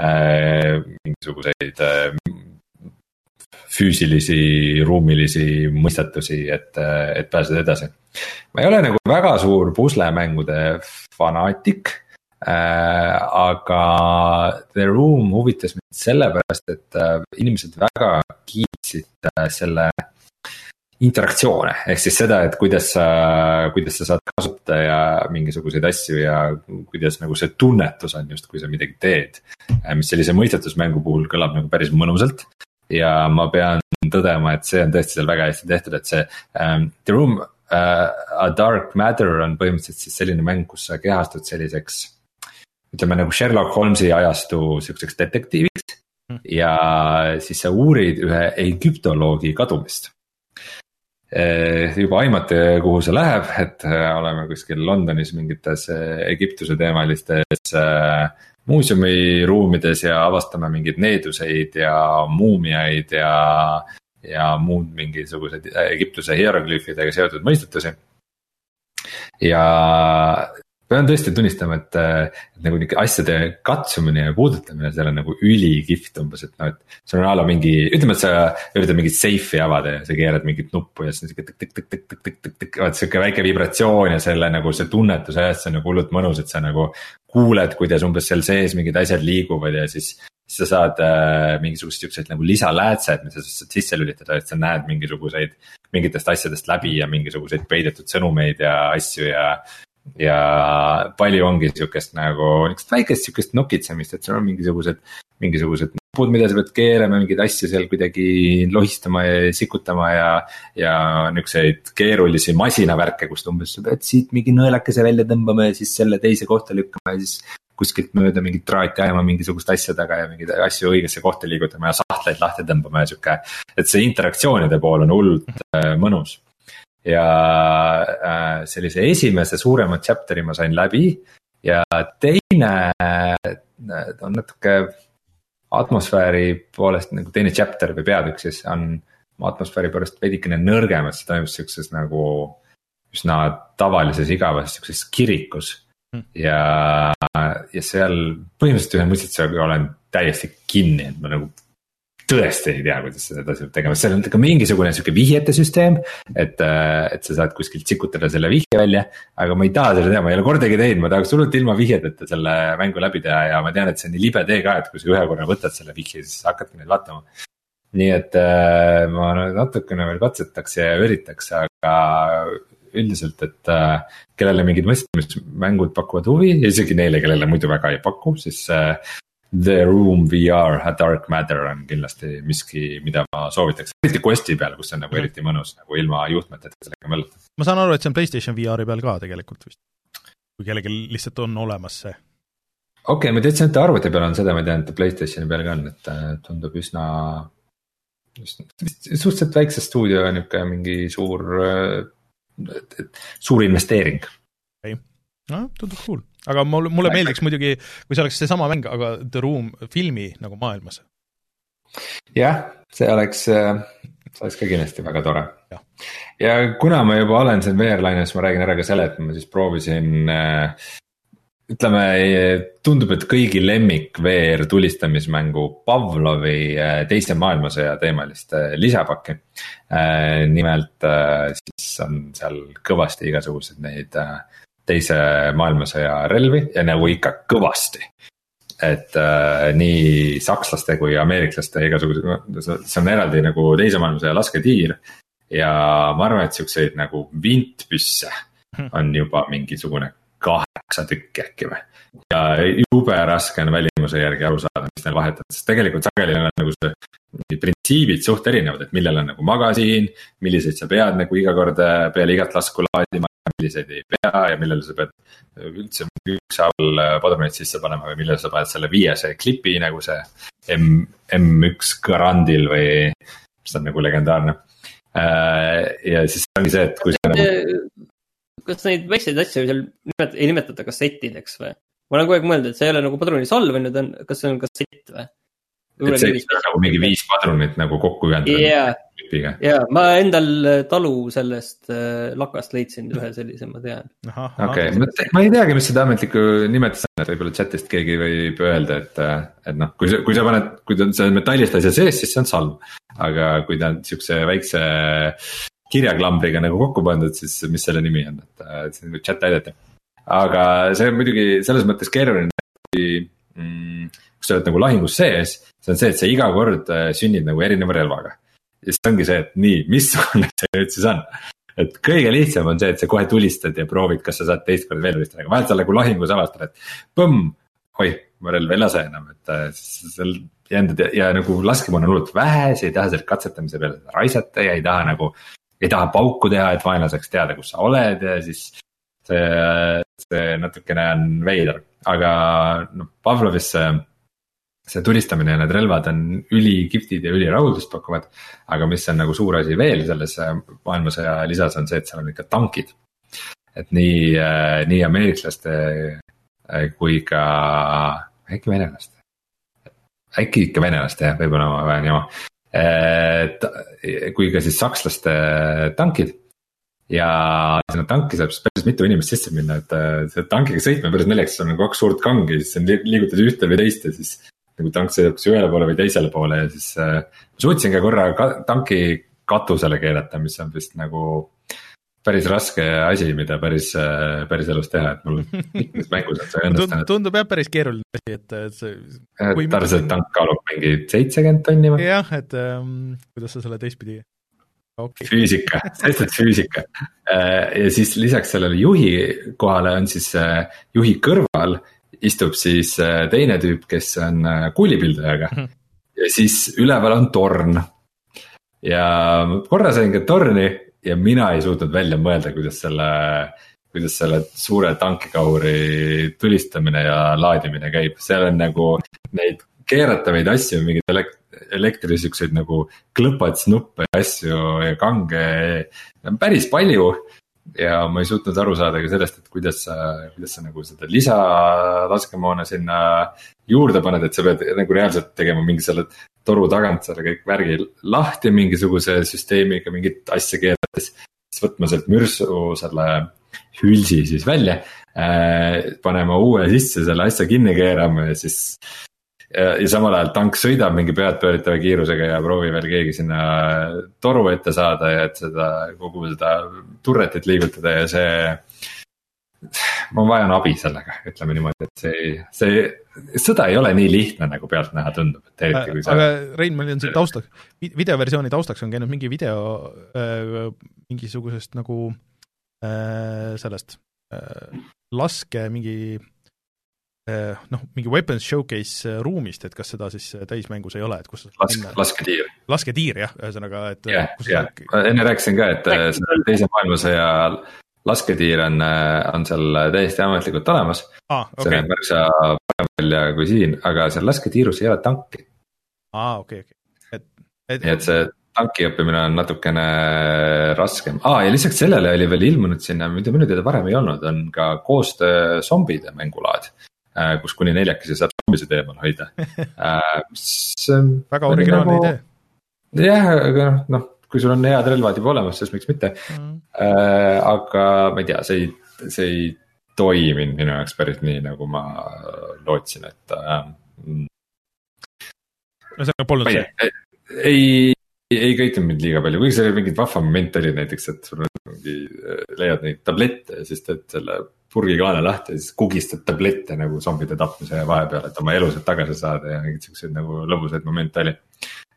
äh,, mingisuguseid äh, füüsilisi, ruumilisi mõistetusi, et, et pääseda edasi. ma ei ole nagu väga suur puslemängude fanaatik äh,. aga The Room huvitas mind sellepärast, et äh, inimesed väga kiitsid äh, selle interaktsioone, ehk siis seda, et kuidas sa, kuidas sa saad kasutada ja mingisuguseid asju ja kuidas nagu see tunnetus on just, kui sa midagi teed. mis sellise mõistetusmängu puhul kõlab nagu päris mõnusalt. ja ma pean tõdema, et see on tõesti seal väga hästi tehtud, et see um, The Room uh, A Dark Matter on põhimõtteliselt siis selline mäng, kus sa kehastud selliseks. ütleme nagu Sherlock Holmes'i ajastu sihukeseks detektiiviks hmm. ja siis sa uurid ühe egüptoloogi kadumist juba aimata, kuhu see läheb, et eh, oleme kuskil Londonis mingites eh, Egiptuse teemalistes muuseumiruumides ja avastame mingeid needuseid ja muumiaid ja. ja muud mingisuguseid Egiptuse hieroglüüfidega seotud mõistetusi. ja pean tõesti tunnistama, et, et nagu nihuke asjade katsumine ja puudutamine seal on nagu ülikihvt umbes, et noh, et. sul on a la mingi, ütleme, et sa üritad mingit seifi avada ja sa keerad mingit nuppu ja siis on sihuke tõk-tõk-tõk-tõk-tõk-tõk, vaat sihuke väike vibratsioon ja selle nagu see tunnetus ajast, see on nagu hullult mõnus, et sa nagu. kuuled, kuidas umbes seal sees mingid asjad liiguvad ja siis siis sa saad äh, mingisugused siuksed nagu lisaläätsed, mida sa saad sisse lülitada, et sa näed mingisuguseid. mingitest asjadest läbi ja mingisuguseid peidetud sõnumeid ja asju ja ja palju ongi sihukest nagu niukest väikest sihukest nokitsemist, et sul on mingisugused, mingisugused nupud, mida sa pead keerama, mingeid asju seal kuidagi lohistama ja sikutama ja. ja niukseid keerulisi masinavärke, kust umbes sa pead siit mingi nõelakese välja tõmbama ja siis selle teise kohta lükkama ja siis. kuskilt mööda mingit traati ajama mingisuguste asja taga ja mingeid asju õigesse kohta liigutama ja sahtleid lahti tõmbama ja sihuke. et see interaktsioonide pool on hullult äh, mõnus ja äh, sellise esimese suurema chapter'i ma sain läbi ja teine äh, on natuke atmosfääri poolest nagu teine chapter või peatükk siis on atmosfääri poolest veidikene nõrgem, et see toimub siukses nagu üsna tavalises igavas siukses kirikus. Mm.. ja, ja seal põhimõtteliselt ühe mõistusega olen täiesti kinni, et ma nagu tõesti ei tea, kuidas seda edasi peab tegema, seal on ka mingisugune sihuke vihjete süsteem. et, äh, et sa saad kuskilt sikutada selle vihje välja, aga ma ei taha seda teha, ma ei ole kordagi teinud, ma tahaks hullult ilma vihjeteta selle mängu läbi teha ja ma tean, et see on nii libe tee ka, et kui sa ühe korra võtad selle vihje, siis hakkadki neid vaatama. nii et äh, ma natukene veel katsetaks ja üritaks, aga üldiselt, et äh, kellele mingid mõistmismängud pakuvad huvi ja isegi neile, kellele muidu väga ei paku, siis The Room VR A Dark Matter on kindlasti miski, mida ma soovitaks, eriti Questi peal, kus on nagu mhm. eriti mõnus nagu ilma juhtmeteta sellega möllata. ma saan aru, et see on Playstation VR-i peal ka tegelikult vist, kui kellelgi lihtsalt on olemas see. okei okay,, ma teadsin, et arvuti peal on seda, ma tean, et Playstationi peal ka on, et äh, tundub üsna. suhteliselt väikse stuudio nihuke mingi suur äh, suur investeering. okei okay., no tundub cool, aga mul, mulle meeldiks muidugi, kui see oleks seesama mäng, aga The Room filmi nagu maailmas. jah, see oleks, see oleks ka kindlasti väga tore. ja kuna ma juba olen siin VR-laines, ma räägin ära ka selle, et ma siis proovisin äh, ütleme, tundub, et kõigi lemmik VR tulistamismängu Pavlovi äh, teise maailmasõja teemalist äh, lisapakki. Äh, nimelt siis on seal kõvasti igasuguseid neid teise maailmasõja relvi ja nagu ikka kõvasti. et nii sakslaste kui ameeriklaste igasugused, see on eraldi nagu teise maailmasõja lasketiir. ja ma arvan, et siukseid nagu vintpüsse hm. on juba mingisugune kaheksa tükki äkki või. ja jube raske on välimuse järgi aru saada, mis neil vahet on, sest tegelikult sageli on nagu see printsiibid suht erinevad, et millel on nagu magasiin. milliseid sa pead nagu iga kord äh, peale igat lasku laadima, milliseid ei pea ja millele sa pead üldse ükshaaval äh, padruneid sisse panema või millele sa paned selle viiese klipi nagu see M, M1 Garandil või, mis on nagu legendaarne. Äh, ja siis ongi see, et kui sa nagu kas neid väikseid asju seal nimet-, ei nimetata kassettideks või? ma olen kogu aeg mõelnud, et see ei ole nagu padrunisalv, on ju, ta on, kas see on kassett või? et see on nagu mingi viis padrunit nagu kokku ühendatud yeah.. ja ma endal äh, talu sellest äh, lakast leidsin ühe sellise, ma tean. okei, ma ei teagi, mis seda ametlikku nimetust on, et võib-olla chat'ist keegi võib öelda, et, äh, et noh, kui sa, kui sa paned, kui ta on seal metallist asja sees, siis see on salv. aga kui ta on siukse väikse kirjaklambriga nagu kokku pandud, siis mis selle nimi on, et siin võib chat aidata. aga see on muidugi selles mõttes keeruline, kui mm, sa oled nagu lahingus sees, see on see, et sa iga kord äh, sünnid nagu erineva relvaga. ja siis ongi see, et nii, missugune <laughs> see nüüd siis on. et kõige lihtsam on see, et sa kohe tulistad ja proovid, kas sa saad teist korda veel tulistada, aga vahel sa nagu lahingus avastad, et põmm, oih, mu relv ei lase enam, et äh, seal jäänud ja, ja nagu laskemoona on hullult vähe, sa ei taha selle katsetamise peale raisata ja ei taha nagu ei taha pauku teha, et vaenlane saaks teada, kus sa oled ja siis see, see natukene on veider, aga noh, Pavlovis see, see tulistamine ja need relvad on ülikihvtid ja ülirahuldust pakuvad. aga mis on nagu suur asi veel selles maailmasõja lisas on see, et seal on ikka tankid. et nii, nii ameeriklaste kui ka äkki venelaste äkki ikka venelaste jah, võib-olla ma panen jama kui ka siis sakslaste tankid. ja sinna tanki saab siis päris mitu inimest sisse minna, et see tankiga sõitmine päris naljakas, on nagu kaks suurt kangi, siis liigutad ühte või teist ja siis. nagu tank sõidab kas ühele poole või teisele poole ja siis äh, suutsin ka korra ka, tanki katusele keerata, mis on vist nagu päris raske asi, mida päris, päris elus teha, et mul <laughs> mitmes mängus on see õnnestunud. tundub jah päris keeruline asi, et, et see. tavaliselt tank kaalub mingi seitsekümmend tonni või? jah, et ähm, kuidas sa selle teistpidi okay.. <laughs> füüsika, lihtsalt füüsika. Äh, ja siis lisaks sellele juhi kohale on siis äh, juhi kõrval istub siis äh, teine tüüp, kes on kuulipildujaga mm. -hmm. ja siis üleval on torn. ja korra sain ka torni ja mina ei suutnud välja mõelda, kuidas selle, kuidas selle suure tankikahuri tulistamine ja laadimine käib, seal on nagu neid keeratavaid asju, mingeid elekt-, elektri siukseid nagu klõpats, nuppe ja asju ja kange, päris palju. Ja ma ei suutnud aru saada ka sellest, et kuidas sa, kuidas sa nagu seda lisalaskemoona sinna juurde paned, et sa pead nagu reaalselt tegema mingi selle toru tagant selle kõik värgi lahti mingisuguse süsteemiga mingit asja keerates. siis võtma sealt mürsu selle hülsi siis välja äh,, panema uue sisse, selle asja kinni keerama ja siis ja, ja samal ajal tank sõidab mingi peadpööritava kiirusega ja proovib veel keegi sinna toru ette saada ja et seda kogu seda turretit liigutada ja see. Ma vajan abi sellega, ütleme niimoodi, et see, see, sõda ei ole nii lihtne, nagu pealtnäha tundub, et eriti kui sa. aga Rein, meil on siin taustaks, videoversiooni taustaks on käinud mingi video äh, mingisugusest nagu äh, sellest äh, laske mingi Eh, noh, mingi weapons showcase eh, ruumist, et kas seda siis eh, täismängus ei ole, et kus laske, lasketiir. lasketiir jah, ühesõnaga, et jah, jah, ma enne rääkisin ka, et see teise maailmasõja lasketiir on, on seal täiesti ametlikult olemas ah,. Okay. see näeb märksa parem välja kui siin, aga seal lasketiirus ei ole tanki. aa okei okei et, et. nii et see tanki õppimine on natukene raskem ah,, ja lisaks sellele oli veel ilmunud sinna, mida minu teada varem ei olnud, on ka koostöö zombide mängulaad. Äh, kus kuni neljakesi saab zombisid eemal hoida <laughs> mis väga originaalne nagu... idee. jah, aga noh, noh, kui sul on head relvad juba olemas, siis miks mitte mm.. aga ma ei tea, see ei, see ei toiminud minu jaoks päris nii, nagu ma lootsin, et äh,. ühesõnaga polnud see? ei, ei köitnud mind liiga palju, kuigi seal mingi vahva moment oli näiteks, et sul on mingi, äh, leiad neid tablette ja siis teed selle purgikaane lahti ja siis kugistad tablette nagu zombide tapmise vahepeal, et oma elusad tagasi saada ja mingeid siukseid nagu lõbusaid momente oli.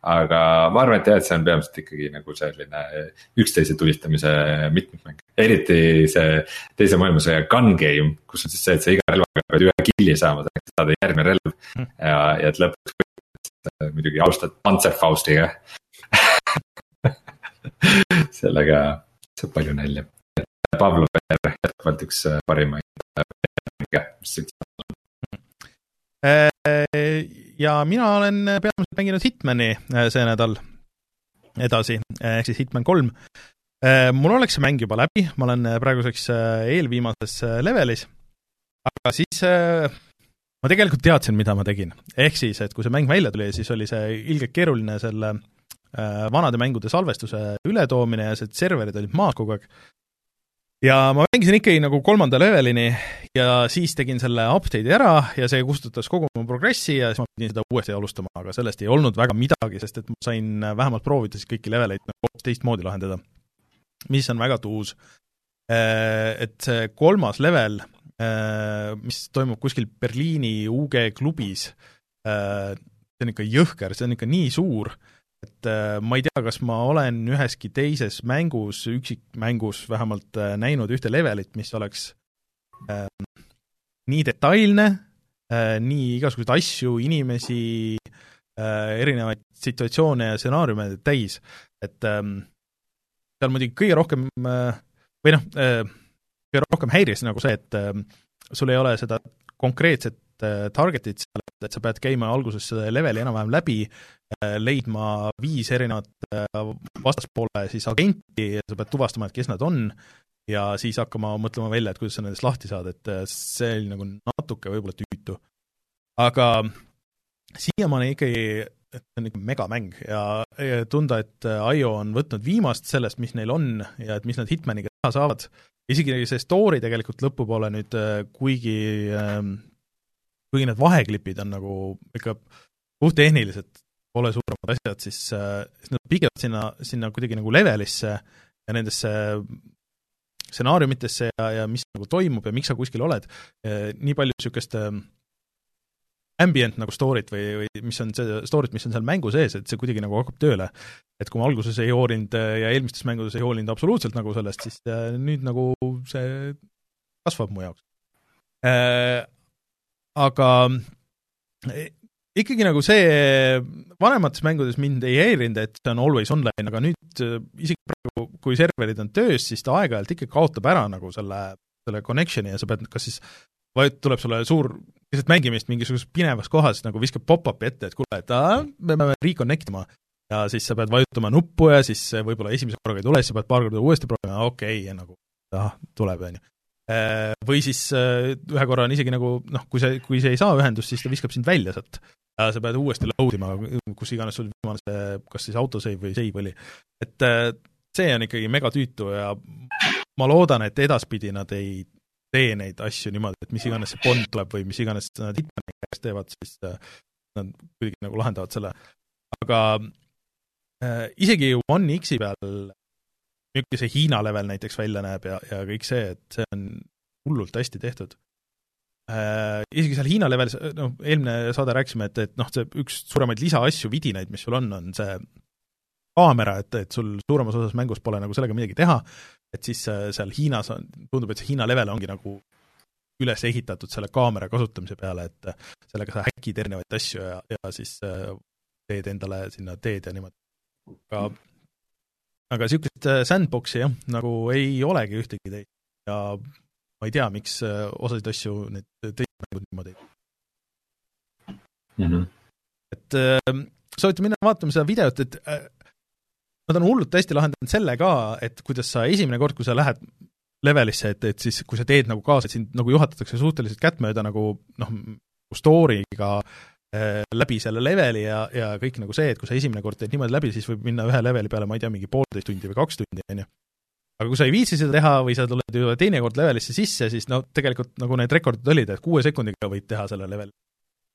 Aga ma arvan, et jah, et see on peamiselt ikkagi nagu selline üksteise tulistamise mitmikmäng. eriti see teise maailmasõja gun game, kus on siis see, et sa iga relvaga pead ühe kill'i saama, selleks et saada järgmine relv. Hmm. ja, ja et lõpuks muidugi alustad Panzerfaustiga <laughs> sellega saab palju nalja. Pavlov jätkuvalt üks äh, parimaid äh, mis üldse ja mina olen peamiselt mänginud Hitmani see nädal edasi, ehk siis Hitman kolm. mul oleks see mäng juba läbi, ma olen praeguseks eelviimases levelis, aga siis ma tegelikult teadsin, mida ma tegin. ehk siis, et kui see mäng välja tuli, siis oli see ilgelt keeruline selle äh, vanade mängude salvestuse ületoomine ja see serverid olid maas kogu aeg. Ja ma mängisin ikkagi nagu kolmanda levelini ja siis tegin selle update'i ära ja see kustutas kogu mu progressi ja siis ma pidin seda uuesti alustama, aga sellest ei olnud väga midagi, sest et ma sain vähemalt proovida siis kõiki leveleid nagu teistmoodi lahendada. mis on väga tuus. Äh, et see kolmas level Äh, mis toimub kuskil Berliini UG klubis, äh, see on ikka jõhker, see on ikka nii suur, et äh, ma ei tea, kas ma olen üheski teises mängus, üksikmängus vähemalt näinud ühte levelit, mis oleks äh, nii detailne äh,, nii igasuguseid asju, inimesi äh,, erinevaid situatsioone ja stsenaariume täis, et äh, seal muidugi kõige rohkem äh, või noh äh,, kõige rohkem häiris nagu see, et äh, sul ei ole seda konkreetset äh, target'it seal, et sa pead käima alguses selle leveli enam-vähem läbi äh,, leidma viis erinevat äh, vastaspoole siis agenti sa pead tuvastama, et kes nad on, ja siis hakkama mõtlema välja, et kuidas sa nendest lahti saad, et see oli nagu natuke võib-olla tüütu. aga siiamaani ikkagi, et see on ikka megamäng ja, tunda, et IO on võtnud viimast sellest, mis neil on ja et mis nad Hitmaniga teha saavad, isegi see story tegelikult lõpupoole nüüd, kuigi ähm, kuigi need vaheklipid on nagu ikka puhttehniliselt pole suuremad asjad, siis, äh, siis nad pigivad sinna, sinna kuidagi nagu levelisse ja nendesse stsenaariumitesse ja, ja mis nagu toimub ja miks sa kuskil oled, nii palju niisugust ähm, ambient nagu story't või, või mis on see story't, mis on seal mängu sees, et see kuidagi nagu hakkab tööle. et kui ma alguses ei hoolinud äh, ja eelmistes mängudes ei hoolinud absoluutselt nagu sellest, siis äh, nüüd nagu see kasvab mu jaoks. Aga e, ikkagi nagu see vanemates mängudes mind ei häirinud, et see on always online, aga nüüd äh, isegi praegu, kui serverid on töös, siis ta aeg-ajalt ikka kaotab ära nagu selle, selle connection'i ja sa pead kas siis vaid tuleb sulle suur, keset mängimist mingisuguses pinevas kohas nagu viskab pop-up'i ette, et kuule, et aa, me peame reconnect ima. ja siis sa pead vajutama nuppu ja siis võib-olla esimese korraga ei tule, siis sa pead paar korda uuesti proovima, okei okay,, nagu ahah, tuleb, on ju. Äh, või siis äh, ühe korra on isegi nagu noh, kui see, kui see ei saa ühendust, siis ta viskab sind välja sealt. sa pead uuesti load ima, kus iganes sul viimane see, kas siis autosave või save oli. et äh, see on ikkagi megatüütu ja ma loodan, et edaspidi nad ei tee neid asju niimoodi, et mis iganes see Bond tuleb või mis iganes nad Hitmani käes teevad, siis nad kuidagi nagu lahendavad selle. aga äh, isegi One X-i peal niisugune see Hiina level näiteks välja näeb ja, ja kõik see, et see on hullult hästi tehtud äh,. Isegi seal Hiina levelis, noh, eelmine saade rääkisime, et, et noh, see üks suuremaid lisaasju, vidinaid, mis sul on, on see kaamera, et, et sul suuremas osas mängus pole nagu sellega midagi teha, et siis äh, seal Hiinas on, tundub, et see Hiina level ongi nagu üles ehitatud selle kaamera kasutamise peale, et äh, sellega sa häkid erinevaid asju ja, ja siis äh, teed endale sinna teed ja niimoodi. aga, aga niisugust sandbox'i jah, nagu ei olegi ühtegi teist ja ma ei tea, miks osasid asju need teised mängud niimoodi mm. -hmm. et äh, soovitan minna vaatama seda videot, et äh, nad on hullult hästi lahendanud selle ka, et kuidas sa esimene kord, kui sa lähed levelisse, et, et siis kui sa teed nagu kaasa, et sind nagu juhatatakse suhteliselt kättmööda nagu noh, story'ga äh, läbi selle leveli ja, ja kõik nagu see, et kui sa esimene kord teed niimoodi läbi, siis võib minna ühe leveli peale, ma ei tea, mingi poolteist tundi või kaks tundi, on ju. Aga kui sa ei viitsi seda teha või sa tuled ju teinekord levelisse sisse, siis no tegelikult nagu need rekordid olid, et kuue sekundiga võid teha selle leveli.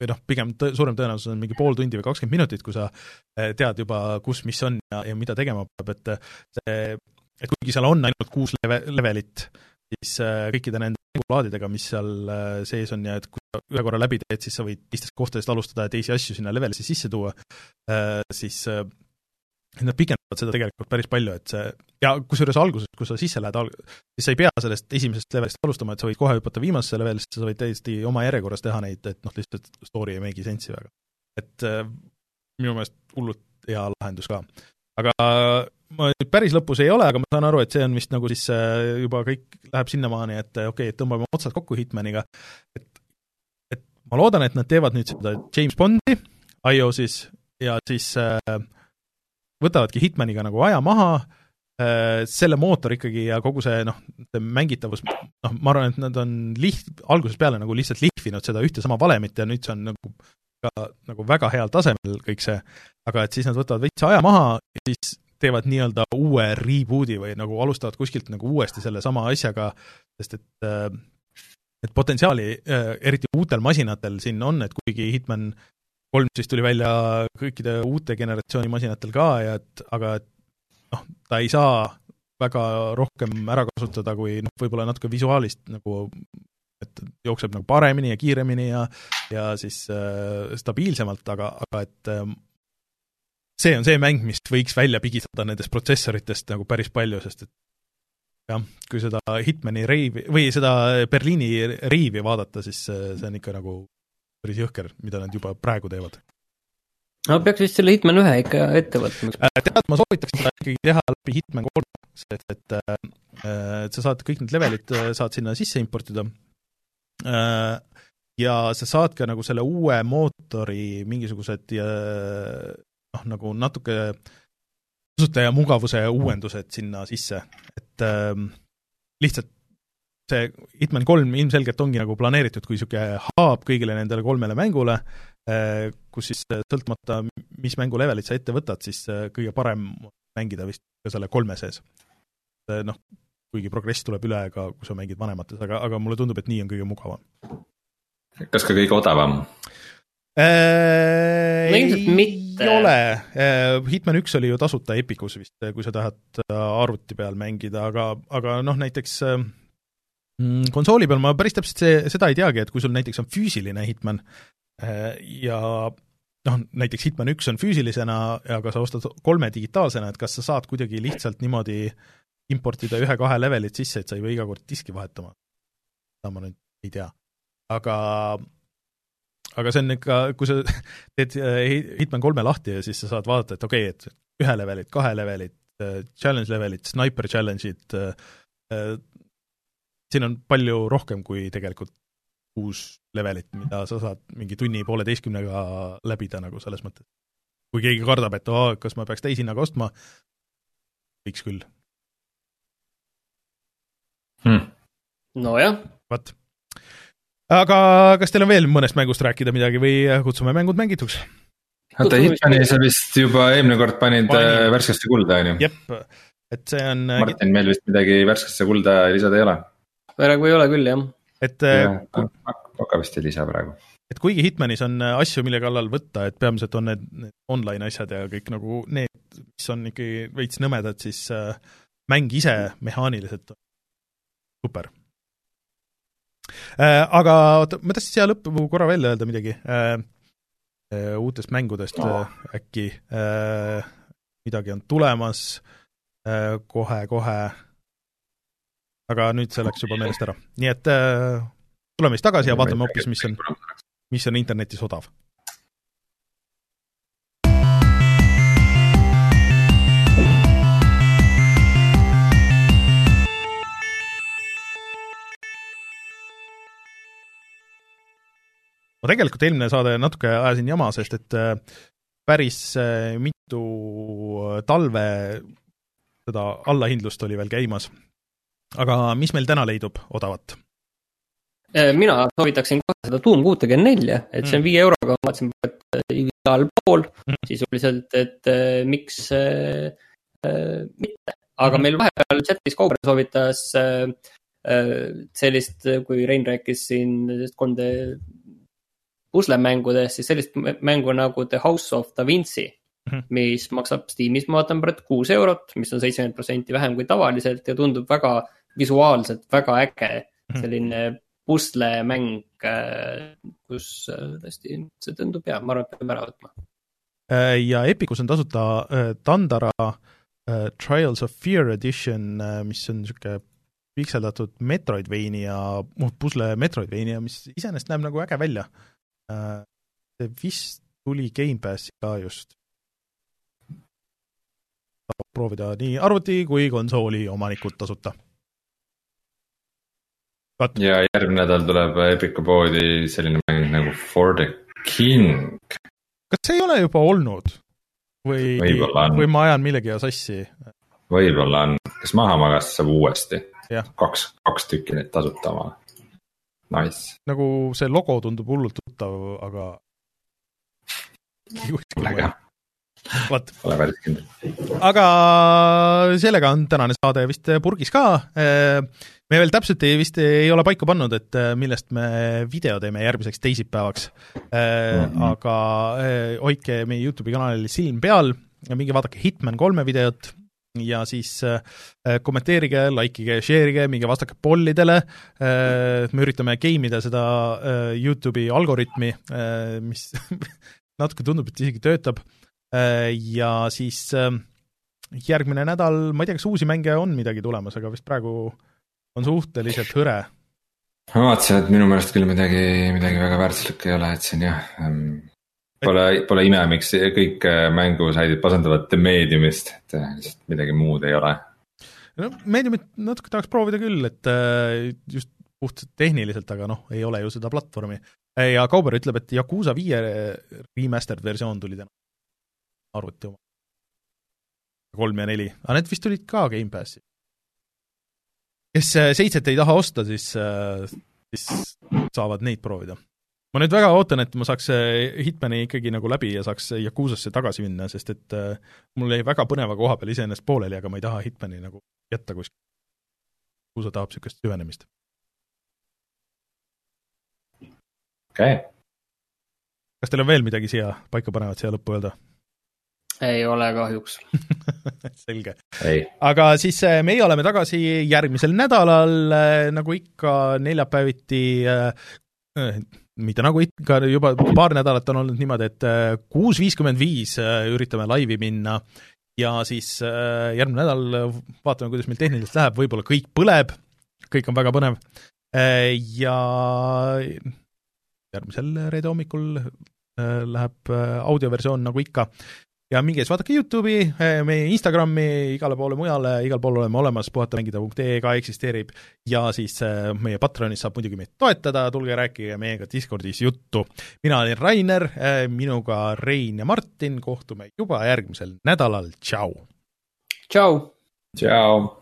Või noh, pigem tõ-, suurem tõenäosus on mingi pool tundi või kakskümmend minutit, kui sa eh, tead juba, kus mis on ja, ja mida tegema peab, et eh, see, et kuigi seal on ainult kuus leve-, levelit, siis eh, kõikide nende mängulaadidega, mis seal sees on ja et kui sa ühe korra läbi teed, siis sa võid teistest kohtadest alustada ja teisi asju sinna levelisse sisse tuua, siis nad pikendavad seda tegelikult päris palju, et see ja kusjuures alguses, kui sa sisse lähed, siis sa ei pea sellest esimesest levelist alustama, et sa võid kohe hüpata viimasesse levelisse, sa võid täiesti oma järjekorras teha neid, et noh, lihtsalt story ei make'i sensi väga. et äh, minu meelest hullult hea lahendus ka. aga ma nüüd päris lõpus ei ole, aga ma saan aru, et see on vist nagu siis äh, juba kõik läheb sinnamaani, et okei okay,, tõmbame otsad kokku Hitmaniga, et et ma loodan, et nad teevad nüüd seda James Bondi iOS-is ja siis äh, võtavadki Hitmaniga nagu aja maha, äh, selle mootor ikkagi ja kogu see noh, mängitavus, noh, ma arvan, et nad on liht-, algusest peale nagu lihtsalt lihvinud seda ühte sama valemit ja nüüd see on nagu ka nagu väga heal tasemel kõik see, aga et siis nad võtavad veits aja maha ja siis teevad nii-öelda uue reboot'i või nagu alustavad kuskilt nagu uuesti sellesama asjaga, sest et äh, et potentsiaali, äh, eriti uutel masinatel siin on, et kuigi Hitman kolm siis tuli välja kõikide uute generatsiooni masinatel ka ja et aga et noh, ta ei saa väga rohkem ära kasutada kui noh, võib-olla natuke visuaalist nagu et jookseb nagu paremini ja kiiremini ja ja siis äh, stabiilsemalt, aga, aga et äh, see on see mäng, mis võiks välja pigistada nendest protsessoritest nagu päris palju, sest et jah, kui seda Hitmani reivi või seda Berliini reivi vaadata, siis äh, see on ikka nagu päris jõhker, mida nad juba praegu teevad. no peaks vist selle Hitman ühe ikka ette võtma. Äh, tead, ma soovitaks seda ikkagi teha läbi Hitman kolm, sest et, äh, et sa saad kõik need levelid, äh, saad sinna sisse importida ja sa saad ka nagu selle uue mootori mingisugused noh, nagu natuke kasutaja mugavuse uuendused sinna sisse, et lihtsalt see Hitman kolm ilmselgelt ongi nagu planeeritud kui niisugune hub kõigile nendele kolmele mängule, eh, kus siis eh, sõltumata, mis mängulevelit sa ette võtad, siis eh, kõige parem mängida vist ka selle kolme sees. noh, kuigi progress tuleb üle ka, kui sa mängid vanemates, aga, aga mulle tundub, et nii on kõige mugavam. kas ka kõige odavam? no ilmselt mitte. ei ole, Hitman üks oli ju tasuta Epicus vist, kui sa tahad arvuti peal mängida, aga, aga noh, näiteks konsooli peal ma päris täpselt see, seda ei teagi, et kui sul näiteks on füüsiline Hitman äh, ja noh, näiteks Hitman üks on füüsilisena, aga sa ostad kolme digitaalsena, et kas sa saad kuidagi lihtsalt niimoodi importida ühe-kahe levelit sisse, et sa ei pea iga kord diski vahetama? seda ma nüüd ei tea. aga, aga see on ikka, kui sa <laughs> teed äh, Hitman kolme lahti ja siis sa saad vaadata, et okei okay,, et ühe levelit, kahe levelit, äh, challenge levelit, sniper challenge'id, siin on palju rohkem kui tegelikult kuus levelit, mida sa saad mingi tunni-pooleteistkümnega läbida nagu selles mõttes. kui keegi kardab, et aa, kas ma peaks täishinnaga ostma, võiks küll hmm.. nojah. vot. aga kas teil on veel mõnest mängust rääkida midagi või kutsume mängud mängituks? oota, Hitmani sa vist juba eelmine kord panid Panin. Äh, värskesse kulda, on ju? jep, et see on äh, Martin, meil vist midagi värskesse kulda lisada ei ole praegu ei ole küll, jah. et ja, Koka vist ei lisa praegu. et kuigi Hitmanis on äh, asju, mille kallal võtta, et peamiselt on need, need online asjad ja kõik nagu need, mis on ikkagi veits nõmedad, siis äh, mäng ise mehaaniliselt on super äh,. Aga oota, ma tahtsin siia lõppu korra veel öelda midagi äh, äh, uutest mängudest oh. äh, äkki äh, midagi on tulemas äh, kohe-kohe aga nüüd see läks juba meelest ära. nii et äh, tuleme siis tagasi ja vaatame hoopis, mis on, mis on internetis odav. ma tegelikult eelmine saade natuke ajasin jama, sest et äh, päris mitu talve seda allahindlust oli veel käimas. Aga mis meil täna leidub odavat? mina soovitaksin kohe seda Doom kuutekümne nelja, et see on mm. viie euroga, ma vaatasin, et igal pool mm. sisuliselt, et miks äh, mitte aga mhm. meil vahepeal chatis Kauber soovitas äh, äh, sellist, kui Rein rääkis siin sellest 3D puslemängudest, siis sellist mängu nagu The House of Da Vinci mm, -hmm. mis maksab Steamis, ma vaatan praegu kuus eurot, mis on seitsekümmend protsenti vähem kui tavaliselt ja tundub väga visuaalselt väga äge. -hmm. selline puslemäng, äh, kus tõesti, see tundub hea, ma arvan, et peame ära võtma. ja Epicus on tasuta Tandara äh, Trials of Fear Edition, mis on niisugune pikseldatud Metroidvania, noh, pusle Metroidvania, mis iseenesest näeb nagu äge välja see vist tuli Gamepassi ka just. saab proovida nii arvuti kui konsooli omanikud tasuta. Ja järgmine nädal tuleb Epiku poodi selline mäng nagu For the King. kas see ei ole juba olnud? või, või ma ajan millegagi sassi? võib-olla on, kes maha magas, saab uuesti. kaks, kaks tükki neid tasuta omale. Nice. nagu see logo tundub hullult tuttav, aga. väga. Vot. Pole päris kindel. aga sellega on tänane saade vist purgis ka me veel täpselt ei, vist ei ole paika pannud, et millest me video teeme järgmiseks teisipäevaks mm. -hmm. aga äh, hoidke meie Youtube'i kanalil silm peal ja minge vaadake Hitman kolme videot ja siis kommenteerige, likeige, share ige, minge vastake pollidele, me üritame game ida seda Youtube'i algoritmi, mis <laughs> natuke tundub, et isegi töötab, ja siis järgmine nädal, ma ei tea, kas uusi mänge on midagi tulemas, aga vist praegu on suhteliselt hõre. ma vaatasin, et minu meelest küll midagi, midagi väga väärtuslikku ei ole, et siin jah ähm,. Pole, pole ime, miks kõik äh, mängusaidid pasendavad The Mediumist, et äh, lihtsalt midagi muud ei ole. no Mediumit natuke tahaks proovida küll, et äh, just puhtalt tehniliselt, aga noh, ei ole ju seda platvormi. ja Kauber ütleb, et Yakuusa viie remastered versioon tuli täna arvuti oma. kolm ja neli, aga need vist tulid ka Gamepassi kes äh, seitset ei taha osta, siis, äh, siis saavad neid proovida. ma nüüd väga ootan, et ma saaks äh, Hitmani ikkagi nagu läbi ja saaks Yakuusasse tagasi minna, sest et mul jäi väga põneva koha peal iseenesest pooleli, aga ma ei taha Hitmani nagu jätta kuskil. Yakuusa tahab niisugust süvenemist. okei okay.. kas teil on veel midagi siia paikapanevat siia lõppu öelda? Ei ole kahjuks. <laughs> Selge. aga siis äh, meie oleme tagasi järgmisel nädalal, äh, nagu ikka neljapäeviti äh, mitte nagu ikka, juba paar nädalat on olnud niimoodi, et kuus viiskümmend viis üritame laivi minna. Ja siis järgmine nädal vaatame, kuidas meil tehniliselt läheb, võib-olla kõik põleb, kõik on väga põnev. Ja järgmisel reede hommikul läheb audioversioon nagu ikka ja minge siis vaadake Youtube'i, eh, meie Instagrami, igale poole mujale, igal pool oleme olemas, puhatamängida.ee ka eksisteerib ja siis eh, meie Patreonis saab muidugi meid toetada, tulge rääkige meiega Discordis juttu. mina olin Rainer, eh, minuga Rein ja Martin, kohtume juba järgmisel nädalal, tšau! tšau! tšau!